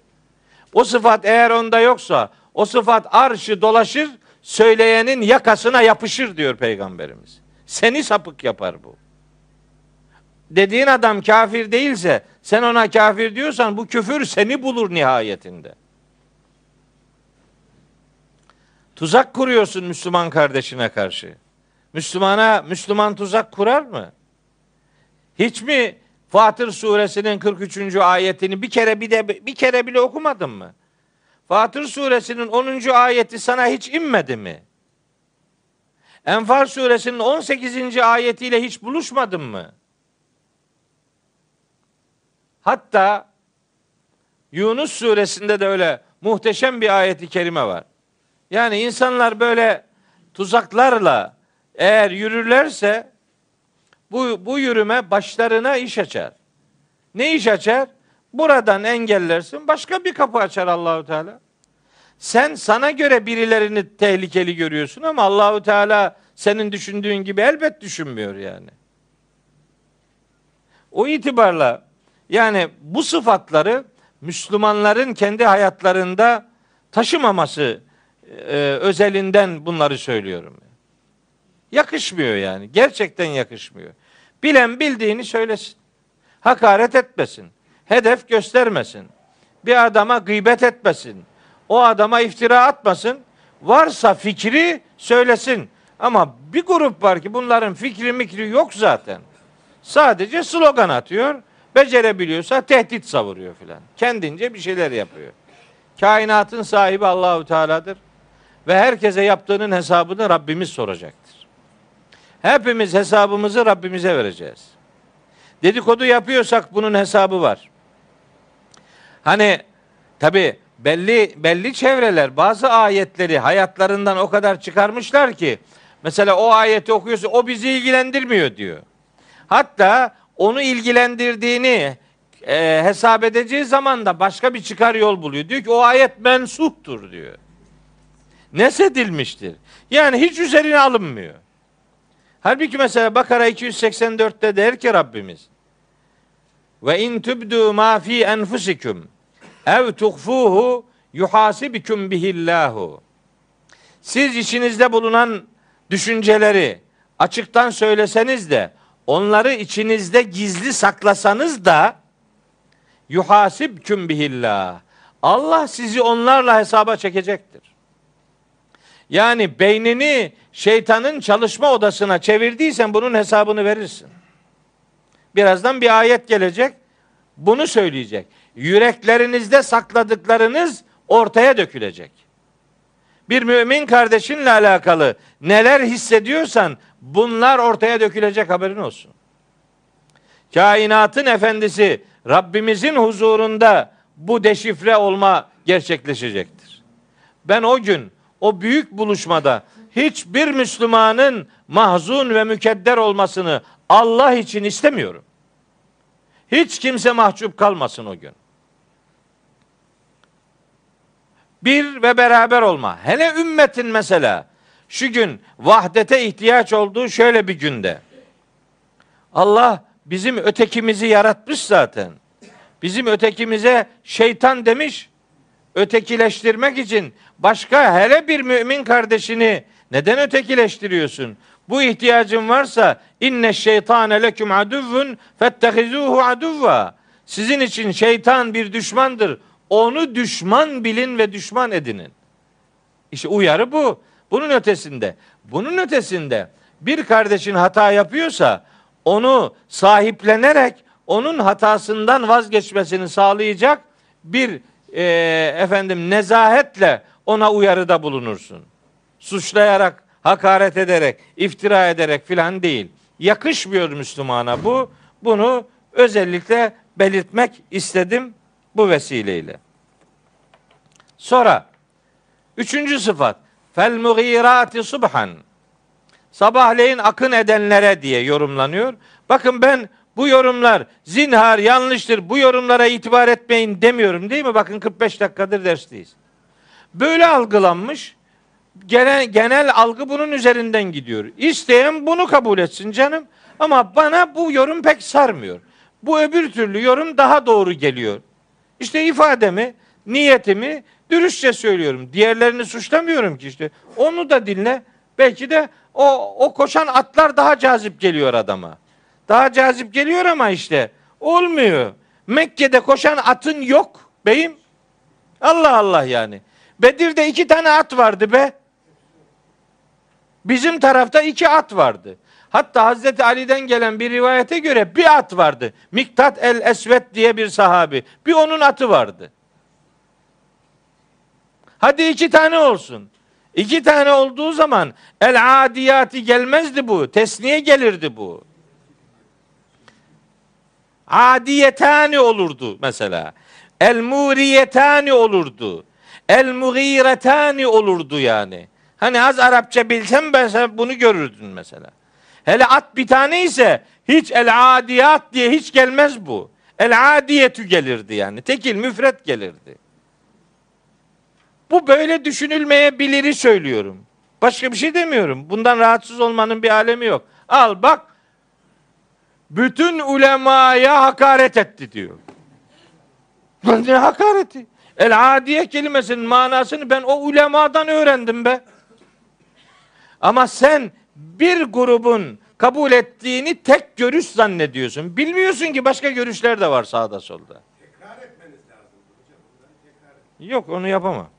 A: O sıfat eğer onda yoksa o sıfat arşı dolaşır söyleyenin yakasına yapışır diyor peygamberimiz. Seni sapık yapar bu. Dediğin adam kafir değilse sen ona kafir diyorsan bu küfür seni bulur nihayetinde. Tuzak kuruyorsun Müslüman kardeşine karşı. Müslümana Müslüman tuzak kurar mı? Hiç mi Fatır suresinin 43. ayetini bir kere bir de bir kere bile okumadın mı? Fatır suresinin 10. ayeti sana hiç inmedi mi? Enfal suresinin 18. ayetiyle hiç buluşmadın mı? Hatta Yunus suresinde de öyle muhteşem bir ayeti kerime var. Yani insanlar böyle tuzaklarla eğer yürürlerse bu, bu yürüme başlarına iş açar. Ne iş açar? Buradan engellersin, başka bir kapı açar Allahu Teala. Sen sana göre birilerini tehlikeli görüyorsun ama Allahu Teala senin düşündüğün gibi elbet düşünmüyor yani. O itibarla yani bu sıfatları Müslümanların kendi hayatlarında taşımaması e, özelinden bunları söylüyorum. Yakışmıyor yani. Gerçekten yakışmıyor. Bilen bildiğini söylesin. Hakaret etmesin. Hedef göstermesin. Bir adama gıybet etmesin. O adama iftira atmasın. Varsa fikri söylesin. Ama bir grup var ki bunların fikri mikri yok zaten. Sadece slogan atıyor. Becerebiliyorsa tehdit savuruyor filan. Kendince bir şeyler yapıyor. Kainatın sahibi Allahu Teala'dır ve herkese yaptığının hesabını Rabbimiz soracaktır. Hepimiz hesabımızı Rabbimize vereceğiz. Dedikodu yapıyorsak bunun hesabı var. Hani tabi belli belli çevreler bazı ayetleri hayatlarından o kadar çıkarmışlar ki mesela o ayeti okuyorsa o bizi ilgilendirmiyor diyor. Hatta onu ilgilendirdiğini e, hesap edeceği zaman da başka bir çıkar yol buluyor. Diyor ki o ayet mensuhtur diyor. Nesedilmiştir. Yani hiç üzerine alınmıyor. Halbuki mesela Bakara 284'te der ki Rabbimiz ve in tubdu ma fi enfusikum ev tuhfuhu yuhasibikum bihillahu. Siz içinizde bulunan düşünceleri açıktan söyleseniz de onları içinizde gizli saklasanız da yuhasibküm bihillah. Allah sizi onlarla hesaba çekecektir. Yani beynini şeytanın çalışma odasına çevirdiysen bunun hesabını verirsin. Birazdan bir ayet gelecek. Bunu söyleyecek. Yüreklerinizde sakladıklarınız ortaya dökülecek. Bir mümin kardeşinle alakalı neler hissediyorsan bunlar ortaya dökülecek haberin olsun. Kainatın efendisi Rabbimizin huzurunda bu deşifre olma gerçekleşecektir. Ben o gün o büyük buluşmada hiçbir Müslümanın mahzun ve mükedder olmasını Allah için istemiyorum. Hiç kimse mahcup kalmasın o gün. Bir ve beraber olma. Hele ümmetin mesela şu gün vahdete ihtiyaç olduğu şöyle bir günde. Allah bizim ötekimizi yaratmış zaten. Bizim ötekimize şeytan demiş. Ötekileştirmek için başka hele bir mümin kardeşini neden ötekileştiriyorsun? Bu ihtiyacın varsa inne şeytane leküm aduvvun fettehizuhu aduvva. Sizin için şeytan bir düşmandır. Onu düşman bilin ve düşman edinin. İşte uyarı bu. Bunun ötesinde, bunun ötesinde bir kardeşin hata yapıyorsa onu sahiplenerek onun hatasından vazgeçmesini sağlayacak bir e, efendim nezahetle ona uyarıda bulunursun. Suçlayarak, hakaret ederek, iftira ederek filan değil. Yakışmıyor Müslümana bu. Bunu özellikle belirtmek istedim bu vesileyle. Sonra üçüncü sıfat fel mugirati subhan sabahleyin akın edenlere diye yorumlanıyor. Bakın ben bu yorumlar zinhar yanlıştır. Bu yorumlara itibar etmeyin demiyorum değil mi? Bakın 45 dakikadır dersteyiz. Böyle algılanmış. Genel, genel algı bunun üzerinden gidiyor. İsteyen bunu kabul etsin canım. Ama bana bu yorum pek sarmıyor. Bu öbür türlü yorum daha doğru geliyor. İşte ifademi, niyetimi dürüstçe söylüyorum. Diğerlerini suçlamıyorum ki işte. Onu da dinle. Belki de o, o koşan atlar daha cazip geliyor adama. Daha cazip geliyor ama işte olmuyor. Mekke'de koşan atın yok beyim. Allah Allah yani. Bedir'de iki tane at vardı be. Bizim tarafta iki at vardı. Hatta Hazreti Ali'den gelen bir rivayete göre bir at vardı. Miktat el Esvet diye bir sahabi. Bir onun atı vardı. Hadi iki tane olsun. İki tane olduğu zaman el adiyati gelmezdi bu. Tesniye gelirdi bu. Adiyetani olurdu mesela. El muriyetani olurdu. El mugiretani olurdu yani. Hani az Arapça bilsem ben sen bunu görürdün mesela. Hele at bir tane ise hiç el adiyat diye hiç gelmez bu. El adiyetü gelirdi yani. Tekil müfret gelirdi. Bu böyle düşünülmeyebiliri söylüyorum. Başka bir şey demiyorum. Bundan rahatsız olmanın bir alemi yok. Al bak bütün ulemaya hakaret etti diyor. Ne hakareti? El adiye kelimesinin manasını ben o ulemadan öğrendim be. Ama sen bir grubun kabul ettiğini tek görüş zannediyorsun. Bilmiyorsun ki başka görüşler de var sağda solda. Tekrar etmeniz lazım hocam. Yok onu yapamam.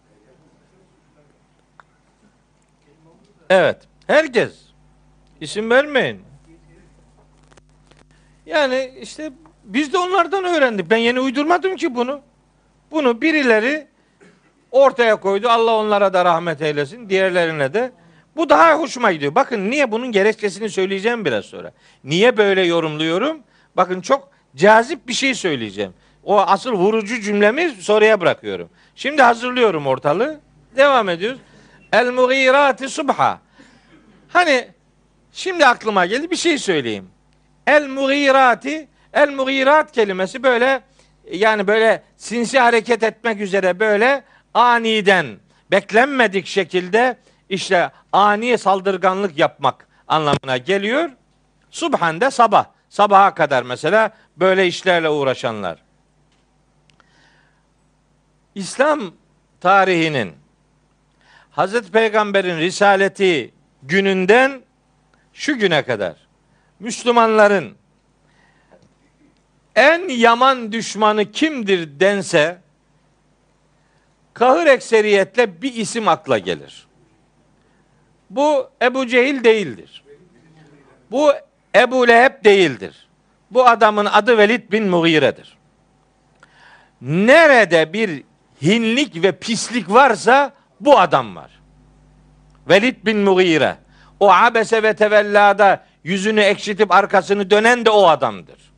A: Evet. Herkes. İsim vermeyin. Yani işte biz de onlardan öğrendik. Ben yeni uydurmadım ki bunu. Bunu birileri ortaya koydu. Allah onlara da rahmet eylesin. Diğerlerine de. Bu daha hoşuma gidiyor. Bakın niye bunun gerekçesini söyleyeceğim biraz sonra. Niye böyle yorumluyorum? Bakın çok cazip bir şey söyleyeceğim. O asıl vurucu cümlemi soruya bırakıyorum. Şimdi hazırlıyorum ortalığı. Devam ediyoruz. El mugirati subha. Hani şimdi aklıma geldi bir şey söyleyeyim. El mugirati el mugirat kelimesi böyle yani böyle sinsi hareket etmek üzere böyle aniden beklenmedik şekilde işte ani saldırganlık yapmak anlamına geliyor. Subhan de sabah. Sabaha kadar mesela böyle işlerle uğraşanlar. İslam tarihinin Hazreti Peygamber'in risaleti gününden şu güne kadar Müslümanların en yaman düşmanı kimdir dense kahır ekseriyetle bir isim akla gelir. Bu Ebu Cehil değildir. Bu Ebu Leheb değildir. Bu adamın adı Velid bin Mughire'dir. Nerede bir hinlik ve pislik varsa bu adam var. Velid bin Mughire. O abese ve tevellada yüzünü ekşitip arkasını dönen de o adamdır.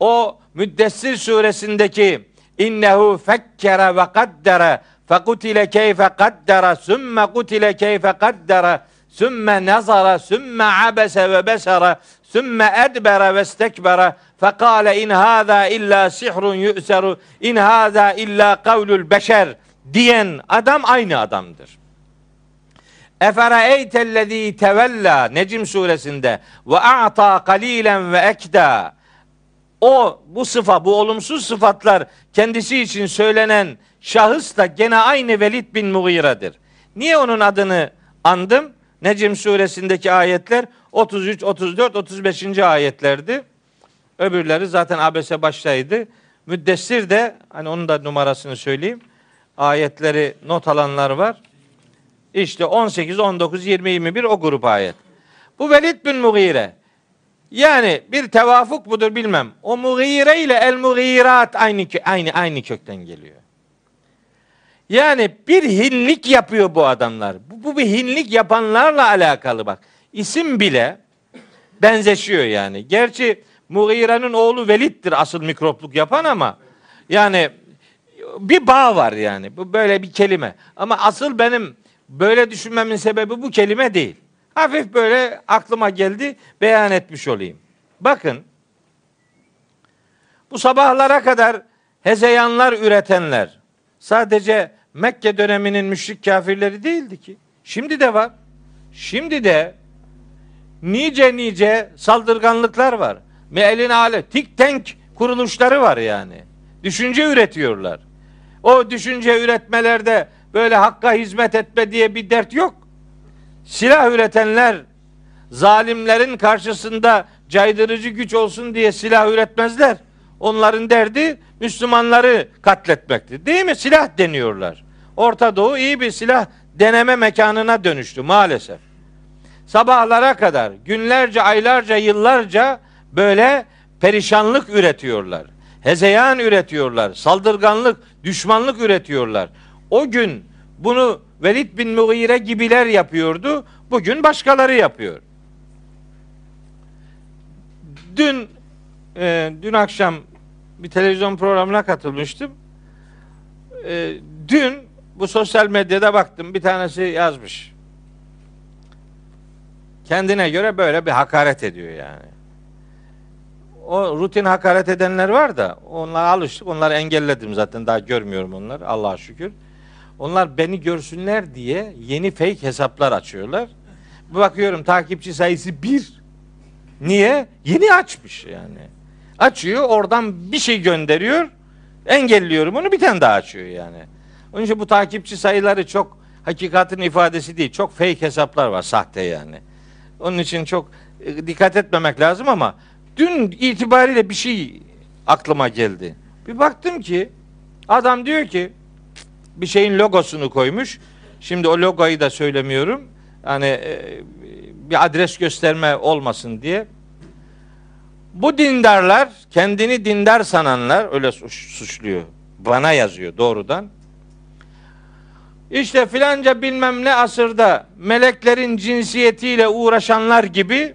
A: O Müddessir suresindeki innehu fekkere ve kaddere fekutile keyfe kaddere sümme kutile keyfe kaddere sümme nazara sümme abese ve besara sümme edbere ve stekbere fekale in hâzâ illa sihrun yu'seru in hâzâ illa kavlul beşer diyen adam aynı adamdır. Efereeytellezî tevella Necim suresinde ve a'ta kalilen ve ekda o bu sıfa bu olumsuz sıfatlar kendisi için söylenen şahıs da gene aynı Velid bin Mughire'dir. Niye onun adını andım? Necim suresindeki ayetler 33, 34, 35. ayetlerdi. Öbürleri zaten abese baştaydı. Müddessir de hani onun da numarasını söyleyeyim. Ayetleri not alanlar var. İşte 18, 19, 20, 21 o grup ayet. Bu Velid bin Mughire. Yani bir tevafuk budur bilmem. O mughire ile el mughirat aynı aynı aynı kökten geliyor. Yani bir hinlik yapıyor bu adamlar. Bu, bu bir hinlik yapanlarla alakalı bak. İsim bile benzeşiyor yani. Gerçi Mughire'nin oğlu Velid'dir asıl mikropluk yapan ama yani bir bağ var yani. Bu böyle bir kelime. Ama asıl benim böyle düşünmemin sebebi bu kelime değil. Hafif böyle aklıma geldi beyan etmiş olayım. Bakın bu sabahlara kadar hezeyanlar üretenler sadece Mekke döneminin müşrik kafirleri değildi ki. Şimdi de var. Şimdi de nice nice saldırganlıklar var. Meelin ale tik tank kuruluşları var yani. Düşünce üretiyorlar. O düşünce üretmelerde böyle hakka hizmet etme diye bir dert yok. Silah üretenler zalimlerin karşısında caydırıcı güç olsun diye silah üretmezler. Onların derdi Müslümanları katletmektir. Değil mi? Silah deniyorlar. Orta Doğu iyi bir silah deneme mekanına dönüştü maalesef. Sabahlara kadar, günlerce, aylarca, yıllarca böyle perişanlık üretiyorlar. Hezeyan üretiyorlar. Saldırganlık, düşmanlık üretiyorlar. O gün Bunu Velid bin Mughire gibiler yapıyordu. Bugün başkaları yapıyor. Dün e, dün akşam bir televizyon programına katılmıştım. E, dün bu sosyal medyada baktım bir tanesi yazmış. Kendine göre böyle bir hakaret ediyor yani. O rutin hakaret edenler var da onlara alıştık. Onları engelledim zaten daha görmüyorum onları Allah'a şükür. Onlar beni görsünler diye yeni fake hesaplar açıyorlar. Bakıyorum takipçi sayısı bir. Niye? Yeni açmış yani. Açıyor oradan bir şey gönderiyor. Engelliyorum onu bir tane daha açıyor yani. Onun için bu takipçi sayıları çok hakikatin ifadesi değil. Çok fake hesaplar var sahte yani. Onun için çok e, dikkat etmemek lazım ama dün itibariyle bir şey aklıma geldi. Bir baktım ki adam diyor ki bir şeyin logosunu koymuş. Şimdi o logoyu da söylemiyorum. Hani bir adres gösterme olmasın diye. Bu dindarlar, kendini dindar sananlar öyle suçluyor. Bana yazıyor doğrudan. İşte filanca bilmem ne asırda meleklerin cinsiyetiyle uğraşanlar gibi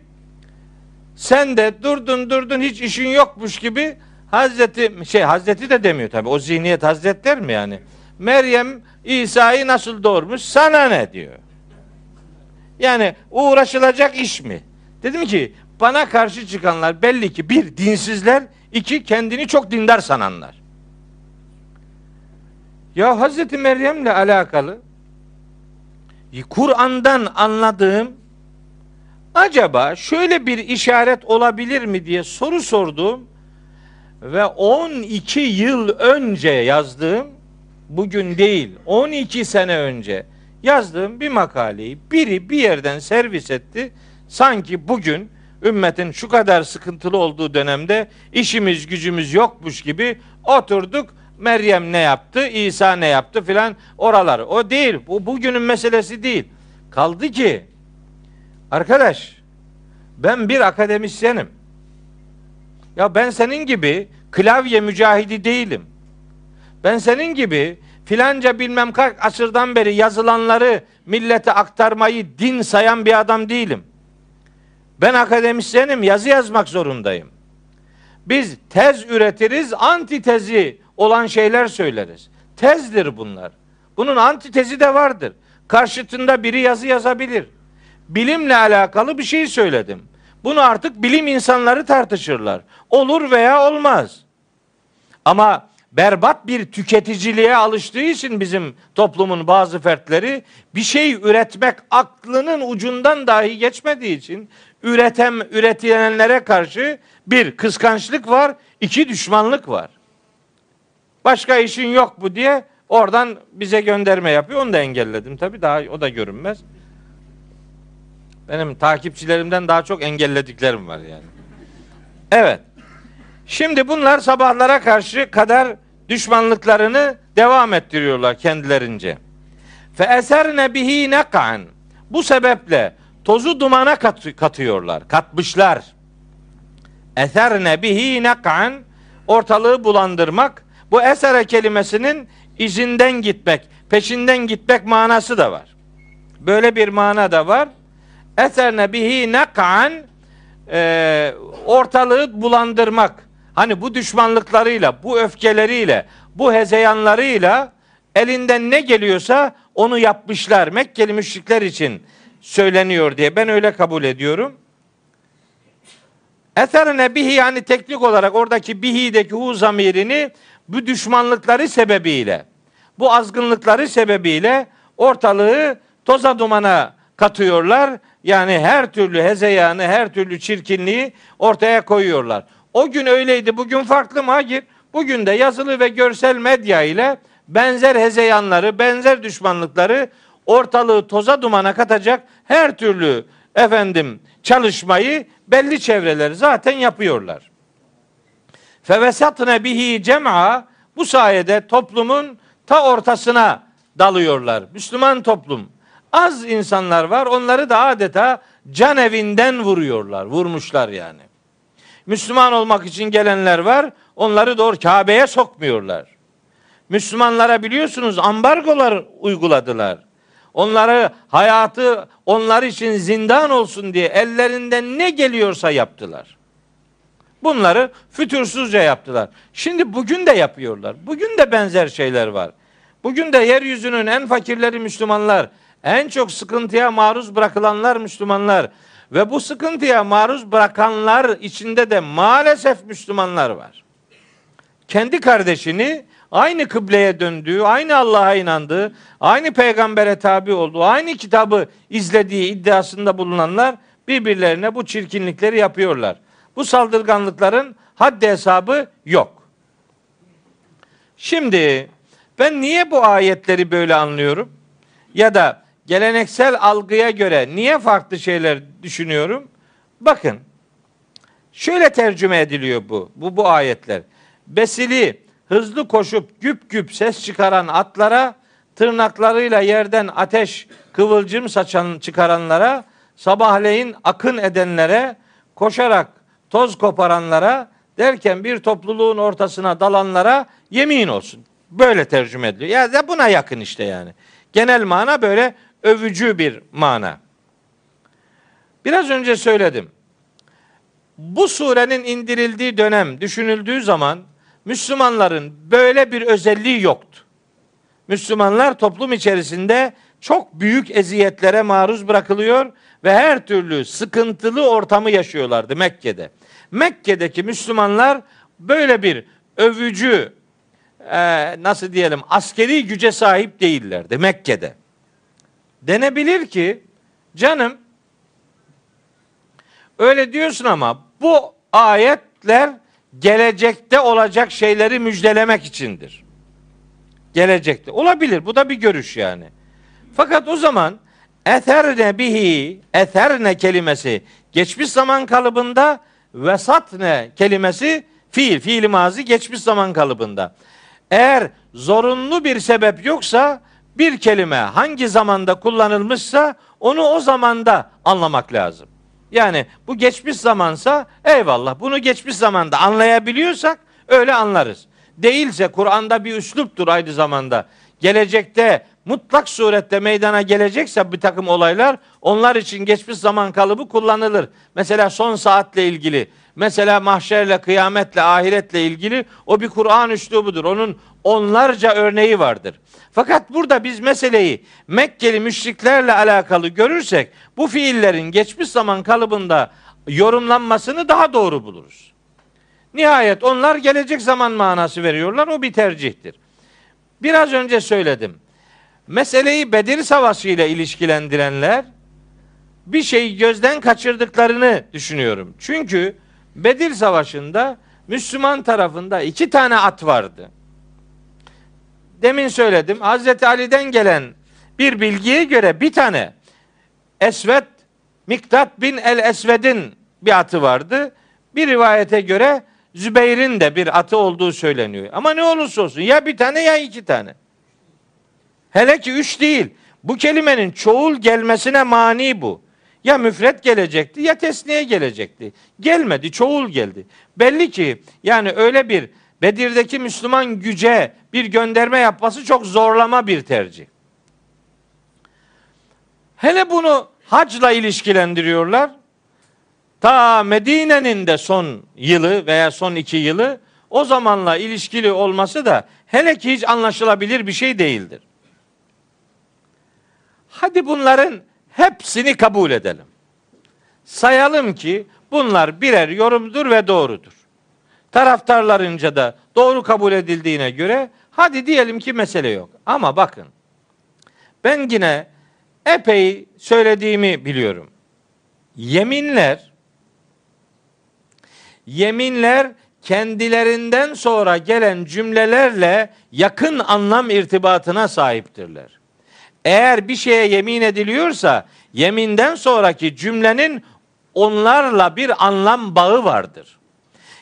A: sen de durdun durdun hiç işin yokmuş gibi Hazreti şey Hazreti de demiyor tabi o zihniyet Hazretler mi yani? Meryem İsa'yı nasıl doğurmuş sana ne diyor. Yani uğraşılacak iş mi? Dedim ki bana karşı çıkanlar belli ki bir dinsizler, iki kendini çok dindar sananlar. Ya Hazreti Meryem'le alakalı Kur'an'dan anladığım acaba şöyle bir işaret olabilir mi diye soru sorduğum ve 12 yıl önce yazdığım bugün değil 12 sene önce yazdığım bir makaleyi biri bir yerden servis etti. Sanki bugün ümmetin şu kadar sıkıntılı olduğu dönemde işimiz gücümüz yokmuş gibi oturduk Meryem ne yaptı, İsa ne yaptı filan oralar. O değil. Bu bugünün meselesi değil. Kaldı ki arkadaş ben bir akademisyenim. Ya ben senin gibi klavye mücahidi değilim. Ben senin gibi filanca bilmem kaç asırdan beri yazılanları millete aktarmayı din sayan bir adam değilim. Ben akademisyenim, yazı yazmak zorundayım. Biz tez üretiriz, antitezi olan şeyler söyleriz. Tezdir bunlar. Bunun antitezi de vardır. Karşıtında biri yazı yazabilir. Bilimle alakalı bir şey söyledim. Bunu artık bilim insanları tartışırlar. Olur veya olmaz. Ama berbat bir tüketiciliğe alıştığı için bizim toplumun bazı fertleri bir şey üretmek aklının ucundan dahi geçmediği için üretem üretilenlere karşı bir kıskançlık var, iki düşmanlık var. Başka işin yok bu diye oradan bize gönderme yapıyor. Onu da engelledim tabii daha o da görünmez. Benim takipçilerimden daha çok engellediklerim var yani. Evet. Şimdi bunlar sabahlara karşı kadar düşmanlıklarını devam ettiriyorlar kendilerince. Fe eserne bihi nek'an. Bu sebeple tozu dumana kat, katıyorlar, katmışlar. Eserne bihi nek'an ortalığı bulandırmak. Bu esere kelimesinin izinden gitmek, peşinden gitmek manası da var. Böyle bir mana da var. Eserne bihi nek'an e, ortalığı bulandırmak. Hani bu düşmanlıklarıyla, bu öfkeleriyle, bu hezeyanlarıyla elinden ne geliyorsa onu yapmışlar. Mekkeli müşrikler için söyleniyor diye ben öyle kabul ediyorum. Eserine bihi yani teknik olarak oradaki bihi'deki hu zamirini bu düşmanlıkları sebebiyle, bu azgınlıkları sebebiyle ortalığı toza dumana katıyorlar. Yani her türlü hezeyanı, her türlü çirkinliği ortaya koyuyorlar. O gün öyleydi, bugün farklı mı? Hayır. Bugün de yazılı ve görsel medya ile benzer hezeyanları, benzer düşmanlıkları ortalığı toza dumana katacak her türlü efendim çalışmayı belli çevreler zaten yapıyorlar. Fevesatne bihi cem'a bu sayede toplumun ta ortasına dalıyorlar. Müslüman toplum. Az insanlar var. Onları da adeta can evinden vuruyorlar. Vurmuşlar yani. Müslüman olmak için gelenler var. Onları doğru Kabe'ye sokmuyorlar. Müslümanlara biliyorsunuz ambargolar uyguladılar. Onları hayatı onlar için zindan olsun diye ellerinden ne geliyorsa yaptılar. Bunları fütursuzca yaptılar. Şimdi bugün de yapıyorlar. Bugün de benzer şeyler var. Bugün de yeryüzünün en fakirleri Müslümanlar, en çok sıkıntıya maruz bırakılanlar Müslümanlar ve bu sıkıntıya maruz bırakanlar içinde de maalesef Müslümanlar var. Kendi kardeşini aynı kıbleye döndüğü, aynı Allah'a inandığı, aynı peygambere tabi olduğu, aynı kitabı izlediği iddiasında bulunanlar birbirlerine bu çirkinlikleri yapıyorlar. Bu saldırganlıkların haddi hesabı yok. Şimdi ben niye bu ayetleri böyle anlıyorum? Ya da geleneksel algıya göre niye farklı şeyler düşünüyorum? Bakın. Şöyle tercüme ediliyor bu. Bu bu ayetler. Besili hızlı koşup güp güp ses çıkaran atlara, tırnaklarıyla yerden ateş, kıvılcım saçan çıkaranlara, sabahleyin akın edenlere, koşarak toz koparanlara derken bir topluluğun ortasına dalanlara yemin olsun. Böyle tercüme ediliyor. Ya da buna yakın işte yani. Genel mana böyle övücü bir mana. Biraz önce söyledim. Bu surenin indirildiği dönem düşünüldüğü zaman Müslümanların böyle bir özelliği yoktu. Müslümanlar toplum içerisinde çok büyük eziyetlere maruz bırakılıyor ve her türlü sıkıntılı ortamı yaşıyorlardı Mekke'de. Mekke'deki Müslümanlar böyle bir övücü e, nasıl diyelim askeri güce sahip değillerdi Mekke'de. Denebilir ki canım öyle diyorsun ama bu ayetler gelecekte olacak şeyleri müjdelemek içindir. Gelecekte. Olabilir. Bu da bir görüş yani. Fakat o zaman eterne bihi eterne kelimesi geçmiş zaman kalıbında vesatne kelimesi fiil, fiil mazi geçmiş zaman kalıbında. Eğer zorunlu bir sebep yoksa bir kelime hangi zamanda kullanılmışsa onu o zamanda anlamak lazım. Yani bu geçmiş zamansa eyvallah bunu geçmiş zamanda anlayabiliyorsak öyle anlarız. Değilse Kur'an'da bir üsluptur aynı zamanda. Gelecekte mutlak surette meydana gelecekse bir takım olaylar onlar için geçmiş zaman kalıbı kullanılır. Mesela son saatle ilgili, mesela mahşerle, kıyametle, ahiretle ilgili o bir Kur'an üslubudur. Onun onlarca örneği vardır. Fakat burada biz meseleyi Mekkeli müşriklerle alakalı görürsek bu fiillerin geçmiş zaman kalıbında yorumlanmasını daha doğru buluruz. Nihayet onlar gelecek zaman manası veriyorlar. O bir tercihtir. Biraz önce söyledim. Meseleyi Bedir Savaşı ile ilişkilendirenler bir şeyi gözden kaçırdıklarını düşünüyorum. Çünkü Bedir Savaşı'nda Müslüman tarafında iki tane at vardı. Demin söyledim. Hazreti Ali'den gelen bir bilgiye göre bir tane Esved Miktat bin el Esved'in bir atı vardı. Bir rivayete göre Zübeyir'in de bir atı olduğu söyleniyor. Ama ne olursa olsun ya bir tane ya iki tane. Hele ki üç değil. Bu kelimenin çoğul gelmesine mani bu. Ya müfret gelecekti ya tesniye gelecekti. Gelmedi, çoğul geldi. Belli ki yani öyle bir Bedir'deki Müslüman güce bir gönderme yapması çok zorlama bir tercih. Hele bunu hacla ilişkilendiriyorlar. Ta Medine'nin de son yılı veya son iki yılı o zamanla ilişkili olması da hele ki hiç anlaşılabilir bir şey değildir. Hadi bunların hepsini kabul edelim. Sayalım ki bunlar birer yorumdur ve doğrudur. Taraftarlarınca da doğru kabul edildiğine göre hadi diyelim ki mesele yok. Ama bakın ben yine epey söylediğimi biliyorum. Yeminler yeminler kendilerinden sonra gelen cümlelerle yakın anlam irtibatına sahiptirler. Eğer bir şeye yemin ediliyorsa yeminden sonraki cümlenin onlarla bir anlam bağı vardır.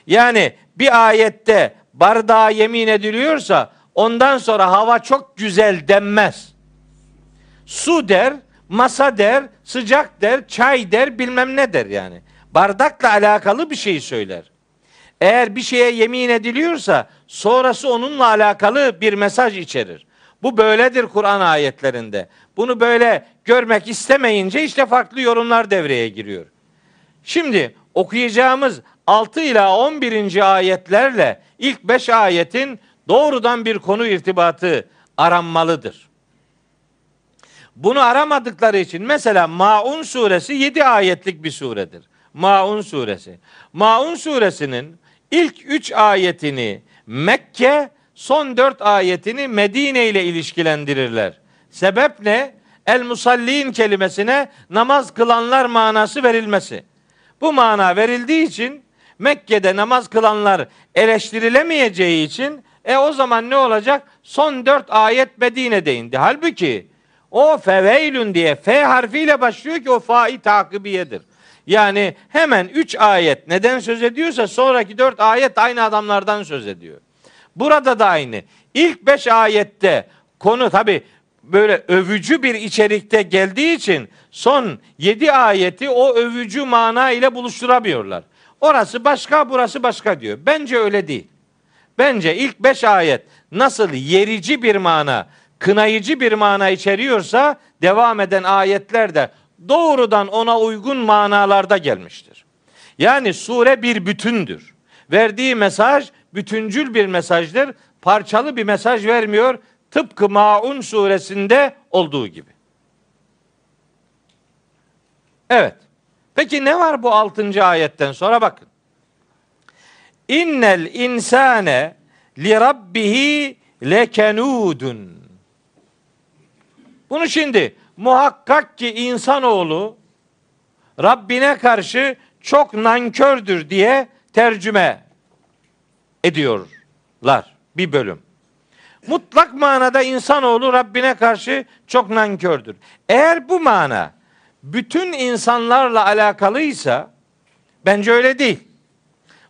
A: Yani bir ayette bardağa yemin ediliyorsa ondan sonra hava çok güzel denmez. Su der, masa der, sıcak der, çay der, bilmem ne der yani. Bardakla alakalı bir şey söyler. Eğer bir şeye yemin ediliyorsa sonrası onunla alakalı bir mesaj içerir. Bu böyledir Kur'an ayetlerinde. Bunu böyle görmek istemeyince işte farklı yorumlar devreye giriyor. Şimdi okuyacağımız 6 ila 11. ayetlerle ilk 5 ayetin doğrudan bir konu irtibatı aranmalıdır. Bunu aramadıkları için mesela Maun suresi 7 ayetlik bir suredir. Maun suresi. Maun suresinin ilk 3 ayetini Mekke, son 4 ayetini Medine ile ilişkilendirirler. Sebep ne? El musallin kelimesine namaz kılanlar manası verilmesi. Bu mana verildiği için Mekke'de namaz kılanlar eleştirilemeyeceği için e o zaman ne olacak? Son dört ayet Medine'de indi. Halbuki o feveylün diye F harfiyle başlıyor ki o fa'i takibiyedir. Yani hemen üç ayet neden söz ediyorsa sonraki dört ayet aynı adamlardan söz ediyor. Burada da aynı. İlk beş ayette konu tabi böyle övücü bir içerikte geldiği için son yedi ayeti o övücü mana ile buluşturamıyorlar. Orası başka burası başka diyor. Bence öyle değil. Bence ilk beş ayet nasıl yerici bir mana, kınayıcı bir mana içeriyorsa devam eden ayetler de doğrudan ona uygun manalarda gelmiştir. Yani sure bir bütündür. Verdiği mesaj bütüncül bir mesajdır. Parçalı bir mesaj vermiyor. Tıpkı Maun suresinde olduğu gibi. Evet. Peki ne var bu altıncı ayetten sonra bakın. İnnel insane li rabbihi lekenudun. Bunu şimdi muhakkak ki insanoğlu Rabbine karşı çok nankördür diye tercüme ediyorlar bir bölüm. Mutlak manada insanoğlu Rabbine karşı çok nankördür. Eğer bu mana bütün insanlarla alakalıysa bence öyle değil.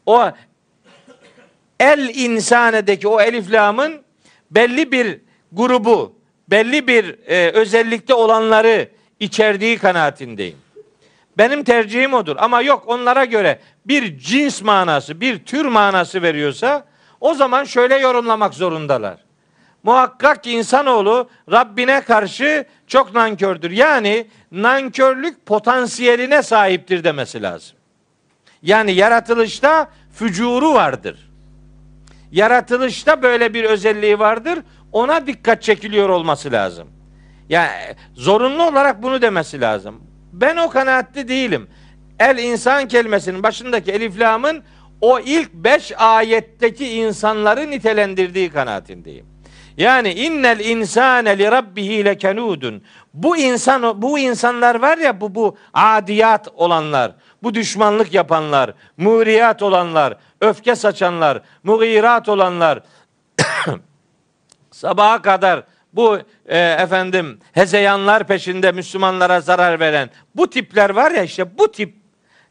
A: O el insanedeki o elif lamın belli bir grubu, belli bir e, özellikte olanları içerdiği kanaatindeyim. Benim tercihim odur. Ama yok onlara göre bir cins manası, bir tür manası veriyorsa o zaman şöyle yorumlamak zorundalar. Muhakkak ki insanoğlu Rabbine karşı çok nankördür. Yani nankörlük potansiyeline sahiptir demesi lazım. Yani yaratılışta fücuru vardır. Yaratılışta böyle bir özelliği vardır. Ona dikkat çekiliyor olması lazım. Yani zorunlu olarak bunu demesi lazım. Ben o kanaatte değilim. El insan kelimesinin başındaki eliflamın o ilk beş ayetteki insanları nitelendirdiği kanaatindeyim. Yani innel insane li rabbihi lekenudun. Bu insan bu insanlar var ya bu bu adiyat olanlar, bu düşmanlık yapanlar, muriyat olanlar, öfke saçanlar, mugirat olanlar sabaha kadar bu e, efendim hezeyanlar peşinde Müslümanlara zarar veren bu tipler var ya işte bu tip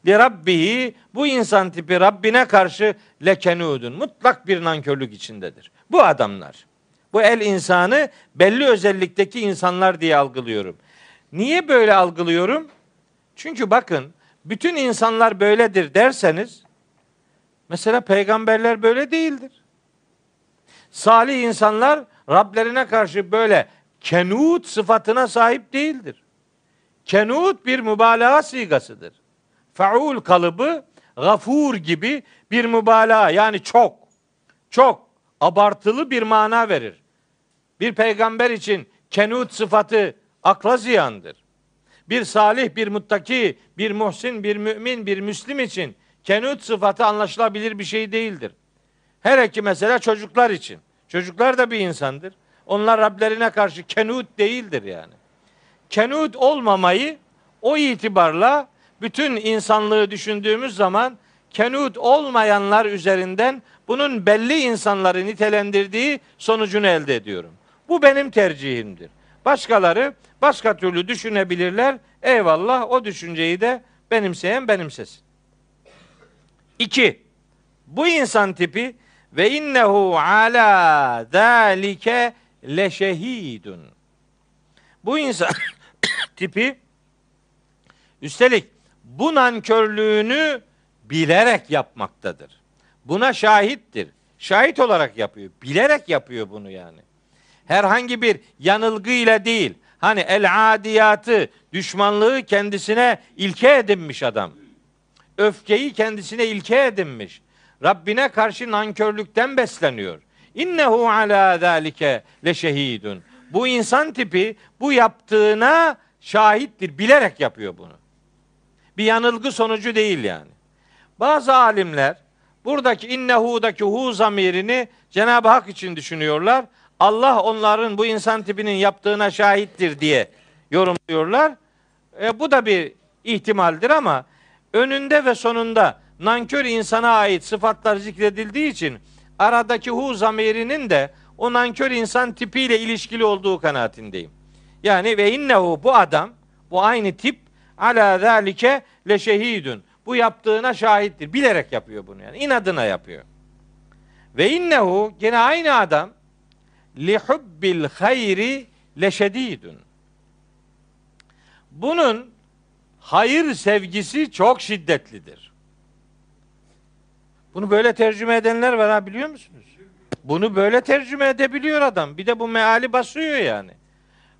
A: li rabbihi bu insan tipi Rabbine karşı lekenudun mutlak bir nankörlük içindedir. Bu adamlar. Bu el insanı belli özellikteki insanlar diye algılıyorum. Niye böyle algılıyorum? Çünkü bakın bütün insanlar böyledir derseniz mesela peygamberler böyle değildir. Salih insanlar Rablerine karşı böyle kenut sıfatına sahip değildir. Kenut bir mübalağa sigasıdır. Faul kalıbı gafur gibi bir mübalağa yani çok çok abartılı bir mana verir. Bir peygamber için kenut sıfatı akla ziyandır. Bir salih, bir muttaki, bir muhsin, bir mümin, bir müslim için kenut sıfatı anlaşılabilir bir şey değildir. Her iki mesela çocuklar için. Çocuklar da bir insandır. Onlar Rablerine karşı kenut değildir yani. Kenut olmamayı o itibarla bütün insanlığı düşündüğümüz zaman kenut olmayanlar üzerinden bunun belli insanları nitelendirdiği sonucunu elde ediyorum. Bu benim tercihimdir. Başkaları başka türlü düşünebilirler. Eyvallah o düşünceyi de benimseyen benimsesin. İki, bu insan tipi ve innehu ala zalike leşehidun. Bu insan tipi üstelik bu nankörlüğünü bilerek yapmaktadır. Buna şahittir. Şahit olarak yapıyor. Bilerek yapıyor bunu yani. Herhangi bir yanılgıyla değil. Hani el adiyatı, düşmanlığı kendisine ilke edinmiş adam. Öfkeyi kendisine ilke edinmiş. Rabbine karşı nankörlükten besleniyor. İnnehu ala zalike le şehidun. Bu insan tipi bu yaptığına şahittir. Bilerek yapıyor bunu. Bir yanılgı sonucu değil yani. Bazı alimler buradaki innehu'daki hu zamirini Cenab-ı Hak için düşünüyorlar. Allah onların bu insan tipinin yaptığına şahittir diye yorumluyorlar. E, bu da bir ihtimaldir ama önünde ve sonunda nankör insana ait sıfatlar zikredildiği için aradaki hu zamirinin de o nankör insan tipiyle ilişkili olduğu kanaatindeyim. Yani ve innehu bu adam bu aynı tip ala zalike le şehidun. Bu yaptığına şahittir. Bilerek yapıyor bunu yani. inadına yapıyor. Ve innehu gene aynı adam li hubbil hayri leşedidun. Bunun hayır sevgisi çok şiddetlidir. Bunu böyle tercüme edenler var ha biliyor musunuz? Bunu böyle tercüme edebiliyor adam. Bir de bu meali basıyor yani.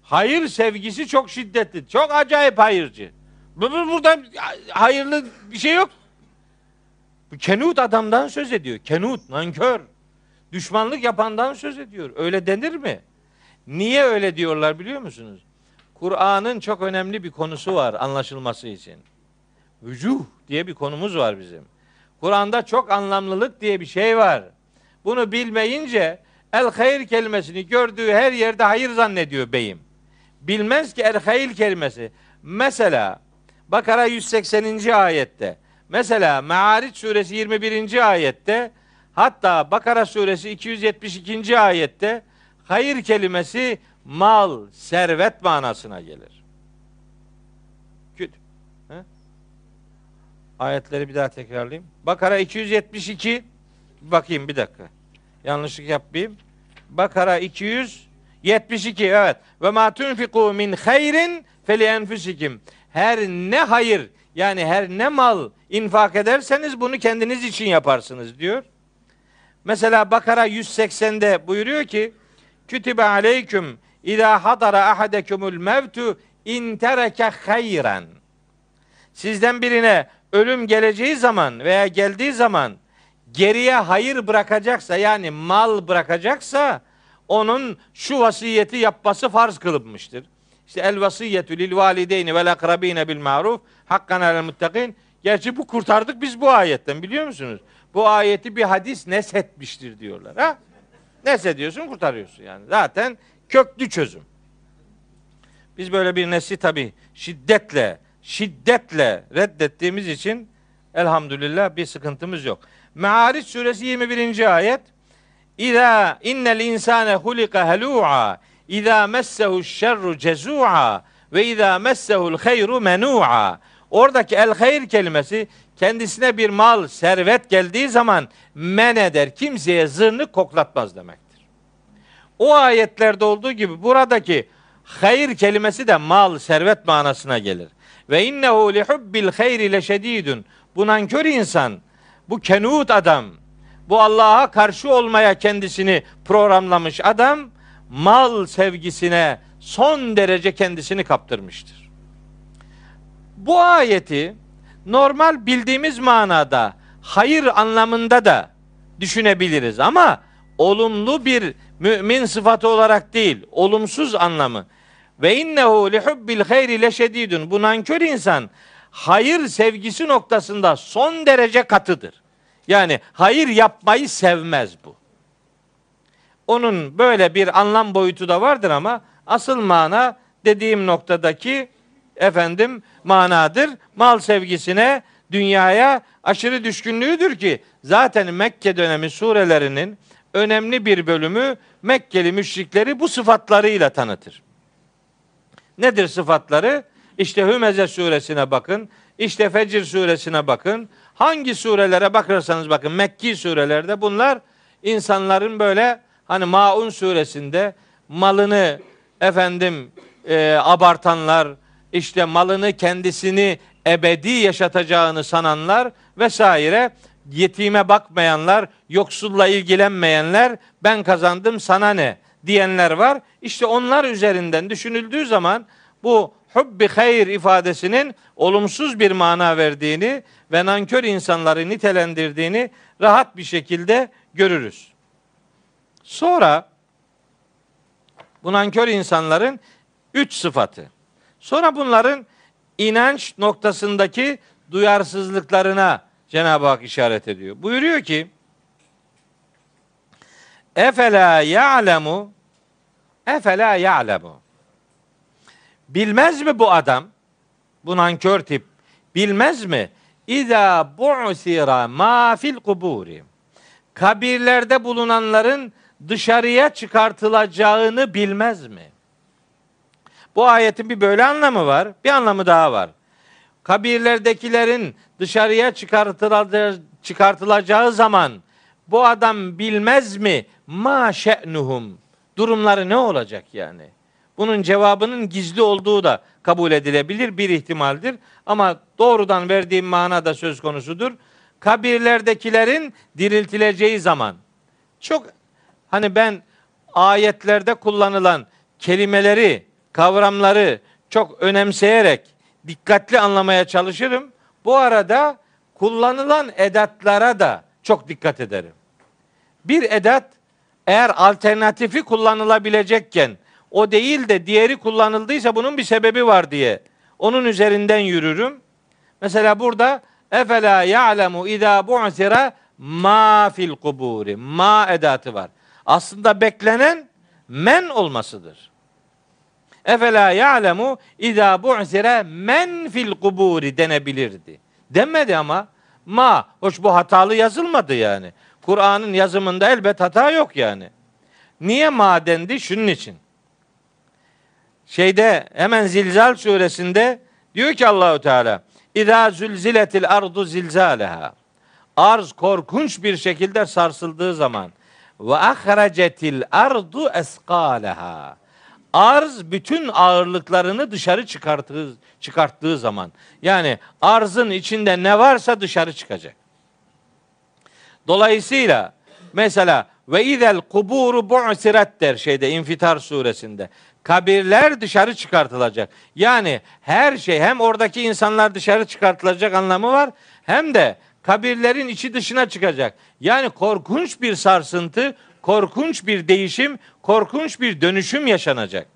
A: Hayır sevgisi çok şiddetli. Çok acayip hayırcı. Burada hayırlı bir şey yok. Bu Kenut adamdan söz ediyor. Kenut, nankör. Düşmanlık yapandan söz ediyor. Öyle denir mi? Niye öyle diyorlar biliyor musunuz? Kur'an'ın çok önemli bir konusu var anlaşılması için. Vücuh diye bir konumuz var bizim. Kur'an'da çok anlamlılık diye bir şey var. Bunu bilmeyince el hayır kelimesini gördüğü her yerde hayır zannediyor beyim. Bilmez ki el hayır kelimesi. Mesela Bakara 180. ayette. Mesela Me'ariç suresi 21. ayette hatta Bakara suresi 272. ayette hayır kelimesi mal, servet manasına gelir. Küt. Ayetleri bir daha tekrarlayayım. Bakara 272 bakayım bir dakika. Yanlışlık yapmayayım. Bakara 272 evet. Ve ma tunfiku min hayrin feli enfusikum. Her ne hayır yani her ne mal infak ederseniz bunu kendiniz için yaparsınız diyor. Mesela Bakara 180'de buyuruyor ki Kütübe aleyküm İzâ hadara ahadekumul mevtu in tereke hayran. Sizden birine ölüm geleceği zaman veya geldiği zaman geriye hayır bırakacaksa yani mal bırakacaksa onun şu vasiyeti yapması farz kılınmıştır. İşte el vasiyetü lil valideyni vel akrabine bil maruf hakkan alel muttakin. Gerçi bu kurtardık biz bu ayetten biliyor musunuz? Bu ayeti bir hadis nesetmiştir diyorlar. Ha? Nesediyorsun kurtarıyorsun yani. Zaten köklü çözüm. Biz böyle bir nesli tabi şiddetle, şiddetle reddettiğimiz için elhamdülillah bir sıkıntımız yok. Me'ariç suresi 21. ayet İza innel insane hulika helu'a İza messehu şerru cezu'a ve izâ messehu'l hayru menu'a. Oradaki el hayr kelimesi kendisine bir mal, servet geldiği zaman men eder. Kimseye zırnı koklatmaz demektir. O ayetlerde olduğu gibi buradaki hayır kelimesi de mal, servet manasına gelir. Ve innehu li hubbil hayri leşedidun. Bu nankör insan, bu kenut adam, bu Allah'a karşı olmaya kendisini programlamış adam mal sevgisine son derece kendisini kaptırmıştır. Bu ayeti normal bildiğimiz manada hayır anlamında da düşünebiliriz ama olumlu bir mümin sıfatı olarak değil, olumsuz anlamı. Ve innehu li hubbil hayri leşedidun. Bu nankör insan hayır sevgisi noktasında son derece katıdır. Yani hayır yapmayı sevmez bu. Onun böyle bir anlam boyutu da vardır ama asıl mana dediğim noktadaki efendim manadır. Mal sevgisine, dünyaya aşırı düşkünlüğüdür ki zaten Mekke dönemi surelerinin önemli bir bölümü Mekkeli müşrikleri bu sıfatlarıyla tanıtır. Nedir sıfatları? İşte Hümeze suresine bakın, işte Fecir suresine bakın. Hangi surelere bakarsanız bakın Mekki surelerde bunlar insanların böyle Hani Maun suresinde malını efendim e, abartanlar, işte malını kendisini ebedi yaşatacağını sananlar vesaire yetime bakmayanlar, yoksulla ilgilenmeyenler, ben kazandım sana ne diyenler var. İşte onlar üzerinden düşünüldüğü zaman bu hubbi hayır ifadesinin olumsuz bir mana verdiğini ve nankör insanları nitelendirdiğini rahat bir şekilde görürüz. Sonra bu nankör insanların üç sıfatı. Sonra bunların inanç noktasındaki duyarsızlıklarına Cenab-ı Hak işaret ediyor. Buyuruyor ki Efela ya'lemu Efela ya'lemu Bilmez mi bu adam? Bu nankör tip bilmez mi? İza bu'sira ma fil kuburi. Kabirlerde bulunanların dışarıya çıkartılacağını bilmez mi? Bu ayetin bir böyle anlamı var, bir anlamı daha var. Kabirlerdekilerin dışarıya çıkartılacağı, zaman bu adam bilmez mi ma şe'nuhum durumları ne olacak yani? Bunun cevabının gizli olduğu da kabul edilebilir bir ihtimaldir. Ama doğrudan verdiğim mana da söz konusudur. Kabirlerdekilerin diriltileceği zaman çok hani ben ayetlerde kullanılan kelimeleri, kavramları çok önemseyerek dikkatli anlamaya çalışırım. Bu arada kullanılan edatlara da çok dikkat ederim. Bir edat eğer alternatifi kullanılabilecekken o değil de diğeri kullanıldıysa bunun bir sebebi var diye onun üzerinden yürürüm. Mesela burada efela ya'lemu izâ bu'sira ma fil kuburi. Ma edatı var. Aslında beklenen men olmasıdır. Efela ya'lemu izâ bu'sira men fil kuburi denebilirdi. Demedi ama ma. Hoş bu hatalı yazılmadı yani. Kur'an'ın yazımında elbet hata yok yani. Niye ma dendi? Şunun için şeyde hemen Zilzal suresinde diyor ki Allahu Teala İza zulziletil ardu zilzaleha Arz korkunç bir şekilde sarsıldığı zaman ve ahracetil ardu eskaleha Arz bütün ağırlıklarını dışarı çıkarttığı, çıkarttığı zaman yani arzın içinde ne varsa dışarı çıkacak. Dolayısıyla mesela ve izel kuburu bu'sirat der şeyde İnfitar suresinde kabirler dışarı çıkartılacak. Yani her şey hem oradaki insanlar dışarı çıkartılacak anlamı var hem de kabirlerin içi dışına çıkacak. Yani korkunç bir sarsıntı, korkunç bir değişim, korkunç bir dönüşüm yaşanacak.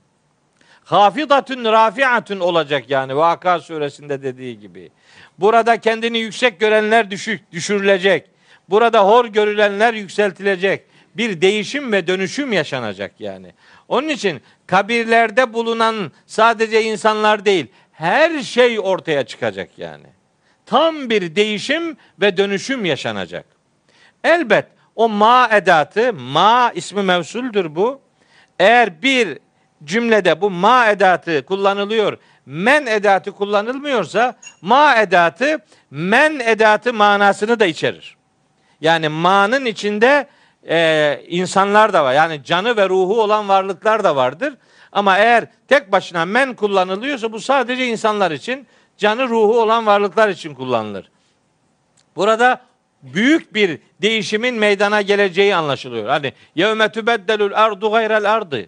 A: Hafidatun rafiatun olacak yani Vaka suresinde dediği gibi. Burada kendini yüksek görenler düşük, düşürülecek. Burada hor görülenler yükseltilecek. Bir değişim ve dönüşüm yaşanacak yani. Onun için kabirlerde bulunan sadece insanlar değil, her şey ortaya çıkacak yani. Tam bir değişim ve dönüşüm yaşanacak. Elbet o ma edatı, ma ismi mevsuldür bu. Eğer bir cümlede bu ma edatı kullanılıyor, men edatı kullanılmıyorsa ma edatı men edatı manasını da içerir. Yani ma'nın içinde e, insanlar da var. Yani canı ve ruhu olan varlıklar da vardır. Ama eğer tek başına men kullanılıyorsa bu sadece insanlar için, canı ruhu olan varlıklar için kullanılır. Burada büyük bir değişimin meydana geleceği anlaşılıyor. Hani yevme tübeddelül ardu gayrel ardı.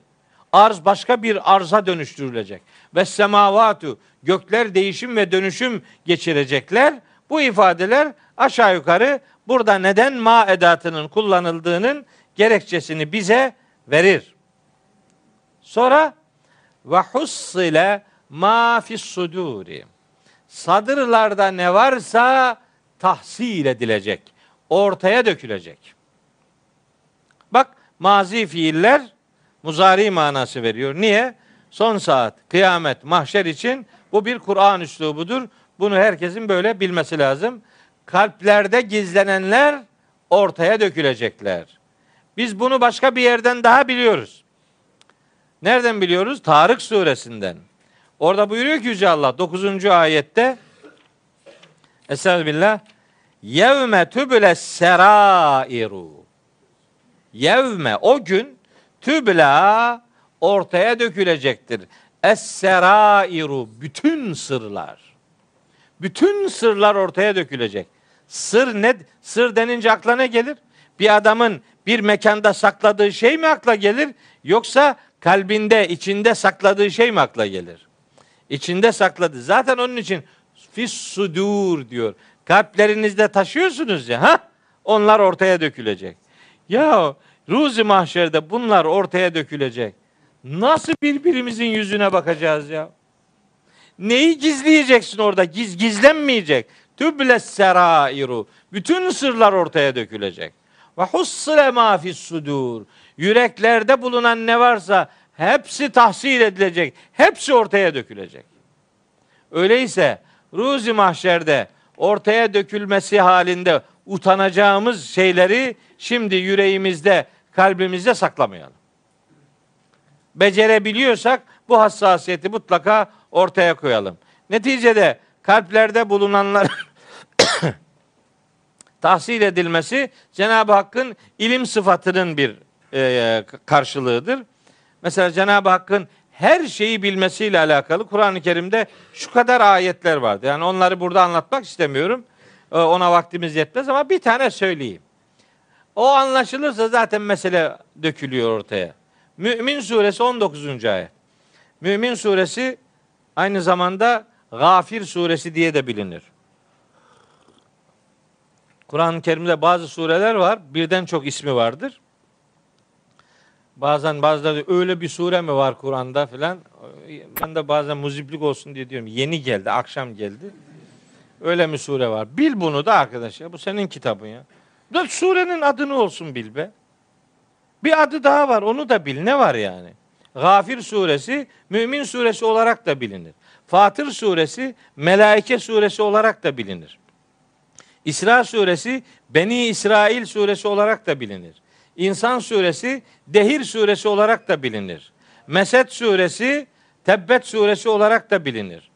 A: Arz başka bir arza dönüştürülecek. Ve semavatu gökler değişim ve dönüşüm geçirecekler. Bu ifadeler aşağı yukarı burada neden ma edatının kullanıldığının gerekçesini bize verir. Sonra ve hussile ma fis suduri. Sadırlarda ne varsa tahsil edilecek. Ortaya dökülecek. Bak mazi fiiller muzari manası veriyor. Niye? Son saat, kıyamet, mahşer için bu bir Kur'an üslubudur. Bunu herkesin böyle bilmesi lazım kalplerde gizlenenler ortaya dökülecekler. Biz bunu başka bir yerden daha biliyoruz. Nereden biliyoruz? Tarık suresinden. Orada buyuruyor ki Yüce Allah 9. ayette Estağfirullah Yevme tüble serairu Yevme o gün tübla ortaya dökülecektir. Es-serairu bütün sırlar. Bütün sırlar ortaya dökülecek. Sır ne? Sır denince akla ne gelir? Bir adamın bir mekanda sakladığı şey mi akla gelir? Yoksa kalbinde, içinde sakladığı şey mi akla gelir? İçinde sakladı. Zaten onun için fis sudur diyor. Kalplerinizde taşıyorsunuz ya. Ha? Onlar ortaya dökülecek. Ya ruzi mahşerde bunlar ortaya dökülecek. Nasıl birbirimizin yüzüne bakacağız ya? Neyi gizleyeceksin orada? Giz, gizlenmeyecek. Tübles serairu. Bütün sırlar ortaya dökülecek. Ve hussile ma fis sudur. Yüreklerde bulunan ne varsa hepsi tahsil edilecek. Hepsi ortaya dökülecek. Öyleyse ruzi mahşerde ortaya dökülmesi halinde utanacağımız şeyleri şimdi yüreğimizde, kalbimizde saklamayalım. Becerebiliyorsak bu hassasiyeti mutlaka ortaya koyalım. Neticede kalplerde bulunanlar tahsil edilmesi Cenab-ı Hakk'ın ilim sıfatının bir e, karşılığıdır. Mesela Cenab-ı Hakk'ın her şeyi bilmesiyle alakalı Kur'an-ı Kerim'de şu kadar ayetler vardı. Yani onları burada anlatmak istemiyorum. E, ona vaktimiz yetmez ama bir tane söyleyeyim. O anlaşılırsa zaten mesele dökülüyor ortaya. Mümin suresi 19. ayet. Mümin suresi aynı zamanda Gafir suresi diye de bilinir. Kur'an-ı Kerim'de bazı sureler var. Birden çok ismi vardır. Bazen bazıları öyle bir sure mi var Kur'an'da filan. Ben de bazen muziplik olsun diye diyorum. Yeni geldi, akşam geldi. Öyle mi sure var? Bil bunu da arkadaş ya. Bu senin kitabın ya. Da surenin adını olsun bil be. Bir adı daha var. Onu da bil. Ne var yani? Gafir suresi Mümin suresi olarak da bilinir. Fatır suresi Melaike suresi olarak da bilinir. İsra suresi Beni İsrail suresi olarak da bilinir. İnsan suresi Dehir suresi olarak da bilinir. Mesed suresi Tebbet suresi olarak da bilinir.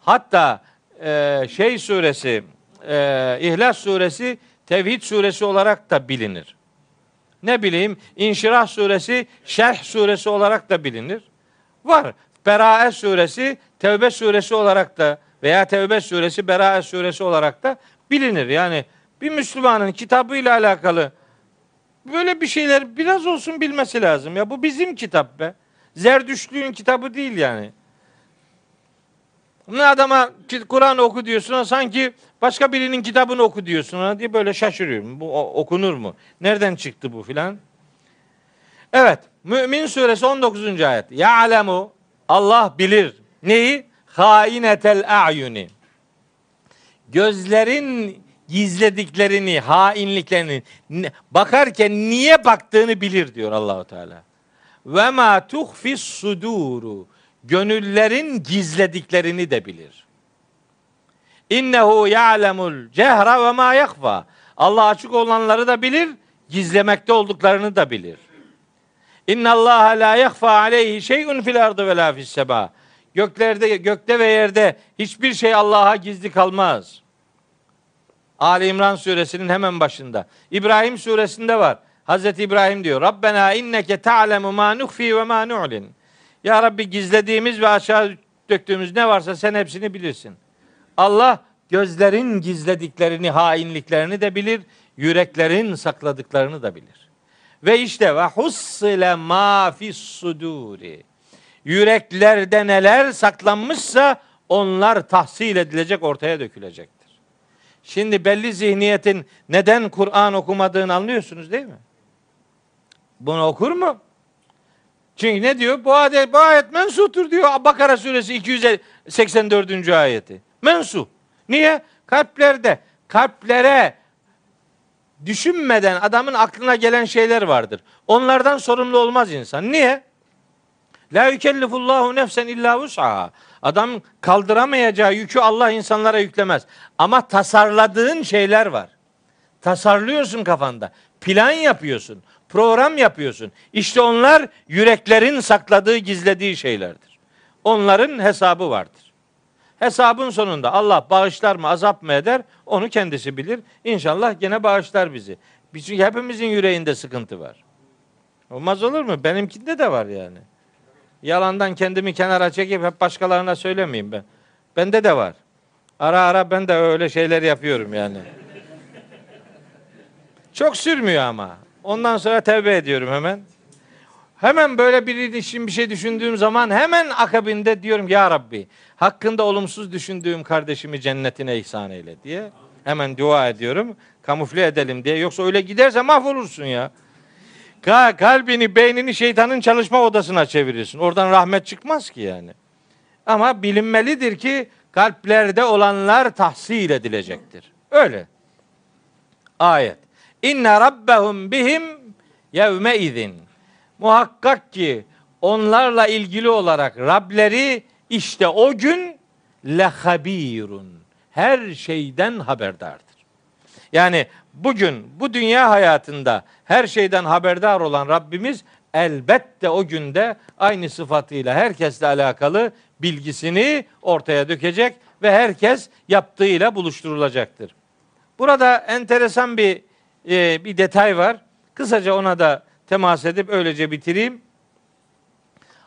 A: Hatta e, şey suresi e, İhlas suresi Tevhid suresi olarak da bilinir. Ne bileyim İnşirah suresi Şerh suresi olarak da bilinir. Var. Berae suresi Tevbe suresi olarak da veya Tevbe suresi Berae suresi olarak da bilinir. Yani bir Müslümanın kitabıyla alakalı böyle bir şeyler biraz olsun bilmesi lazım. Ya bu bizim kitap be. Zerdüştlüğün kitabı değil yani. Ne adama Kur'an oku diyorsun sanki başka birinin kitabını oku diyorsun ona diye böyle şaşırıyorum. Bu okunur mu? Nereden çıktı bu filan? Evet. Mümin suresi 19. ayet. Ya'lemu Allah bilir. Neyi? Hainetel a'yuni. Gözlerin gizlediklerini, hainliklerini bakarken niye baktığını bilir diyor Allahu Teala. Ve ma tuhfis suduru. Gönüllerin gizlediklerini de bilir. İnnehu ya'lemul cehra ve ma yakfa. Allah açık olanları da bilir, gizlemekte olduklarını da bilir. İnna Allah la yakfa aleyhi şey'un fil ardı ve la fis sema. Göklerde, gökte ve yerde hiçbir şey Allah'a gizli kalmaz. Ali İmran suresinin hemen başında. İbrahim suresinde var. Hazreti İbrahim diyor. Rabbena inneke ta'lemu ma nuhfi ve ma nu'lin. Ya Rabbi gizlediğimiz ve aşağı döktüğümüz ne varsa sen hepsini bilirsin. Allah gözlerin gizlediklerini, hainliklerini de bilir, yüreklerin sakladıklarını da bilir. Ve işte ve hussile ma fis suduri. Yüreklerde neler saklanmışsa onlar tahsil edilecek, ortaya dökülecektir. Şimdi belli zihniyetin neden Kur'an okumadığını anlıyorsunuz değil mi? Bunu okur mu? Çünkü ne diyor? Bu ayet, bu ayet mensuhtur diyor. Bakara suresi 284. ayeti. Mensuh. Niye? Kalplerde, kalplere düşünmeden adamın aklına gelen şeyler vardır. Onlardan sorumlu olmaz insan. Niye? La yükellifullahu nefsen illa vus'aha. Adam kaldıramayacağı yükü Allah insanlara yüklemez. Ama tasarladığın şeyler var. Tasarlıyorsun kafanda. Plan yapıyorsun. Program yapıyorsun. İşte onlar yüreklerin sakladığı, gizlediği şeylerdir. Onların hesabı vardır. Hesabın sonunda Allah bağışlar mı, azap mı eder? Onu kendisi bilir. İnşallah gene bağışlar bizi. Çünkü hepimizin yüreğinde sıkıntı var. Olmaz olur mu? Benimkinde de var yani. Yalandan kendimi kenara çekip hep başkalarına söylemeyeyim ben. Bende de var. Ara ara ben de öyle şeyler yapıyorum yani. Çok sürmüyor ama. Ondan sonra tevbe ediyorum hemen. Hemen böyle bir için bir şey düşündüğüm zaman hemen akabinde diyorum ya Rabbi hakkında olumsuz düşündüğüm kardeşimi cennetine ihsan eyle diye. Hemen dua ediyorum. Kamufle edelim diye. Yoksa öyle giderse mahvolursun ya. Ka- Kalbini, beynini şeytanın çalışma odasına çevirirsin. Oradan rahmet çıkmaz ki yani. Ama bilinmelidir ki kalplerde olanlar tahsil edilecektir. Öyle. Ayet. İnne rabbehum bihim yevme izin. Muhakkak ki onlarla ilgili olarak Rableri işte o gün lehabirun. Her şeyden haberdardır. Yani bugün bu dünya hayatında her şeyden haberdar olan Rabbimiz elbette o günde aynı sıfatıyla herkesle alakalı bilgisini ortaya dökecek ve herkes yaptığıyla buluşturulacaktır. Burada enteresan bir e, bir detay var. Kısaca ona da temas edip öylece bitireyim.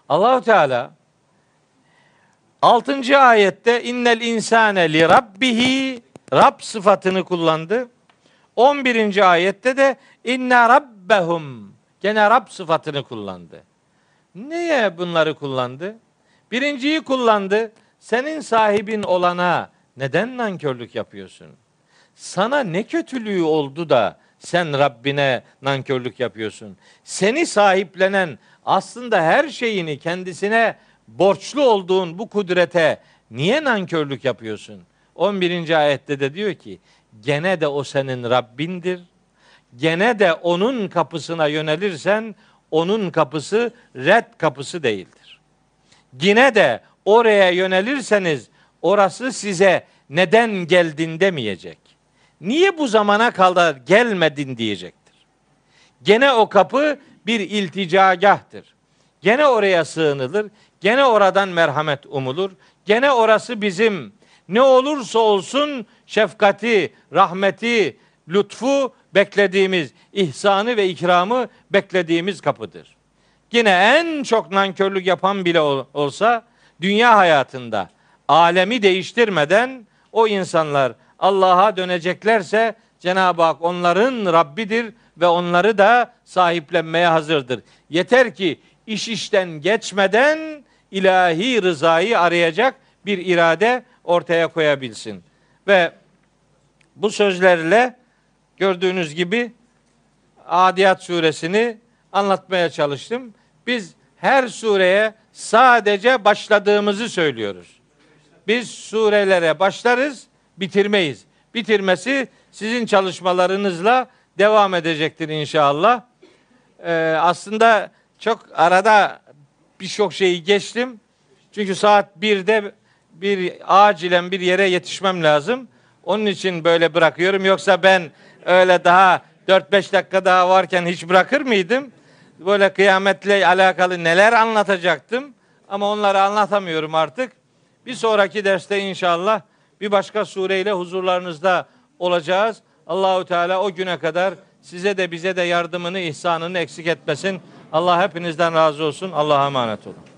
A: Allahu Teala 6. ayette innel insane li rabbihi Rab sıfatını kullandı. 11. ayette de inna rabbehum gene Rab sıfatını kullandı. Neye bunları kullandı? Birinciyi kullandı. Senin sahibin olana neden nankörlük yapıyorsun? Sana ne kötülüğü oldu da sen Rabbine nankörlük yapıyorsun? Seni sahiplenen aslında her şeyini kendisine borçlu olduğun bu kudrete niye nankörlük yapıyorsun? 11. ayette de diyor ki gene de o senin Rabbindir. Gene de onun kapısına yönelirsen onun kapısı red kapısı değildir. Yine de oraya yönelirseniz orası size neden geldin demeyecek. Niye bu zamana kadar gelmedin diyecektir. Gene o kapı bir ilticagahtır. Gene oraya sığınılır. Gene oradan merhamet umulur. Gene orası bizim ne olursa olsun şefkati, rahmeti, lütfu beklediğimiz, ihsanı ve ikramı beklediğimiz kapıdır. Yine en çok nankörlük yapan bile ol- olsa dünya hayatında alemi değiştirmeden o insanlar Allah'a döneceklerse Cenab-ı Hak onların Rabbidir ve onları da sahiplenmeye hazırdır. Yeter ki iş işten geçmeden ilahi rızayı arayacak bir irade ortaya koyabilsin. Ve bu sözlerle gördüğünüz gibi Adiyat suresini anlatmaya çalıştım. Biz her sureye sadece başladığımızı söylüyoruz. Biz surelere başlarız, bitirmeyiz. Bitirmesi sizin çalışmalarınızla devam edecektir inşallah. Ee, aslında çok arada birçok şeyi geçtim. Çünkü saat 1'de bir acilen bir yere yetişmem lazım. Onun için böyle bırakıyorum. Yoksa ben öyle daha 4-5 dakika daha varken hiç bırakır mıydım? Böyle kıyametle alakalı neler anlatacaktım. Ama onları anlatamıyorum artık. Bir sonraki derste inşallah bir başka sureyle huzurlarınızda olacağız. Allahu Teala o güne kadar size de bize de yardımını, ihsanını eksik etmesin. Allah hepinizden razı olsun. Allah'a emanet olun.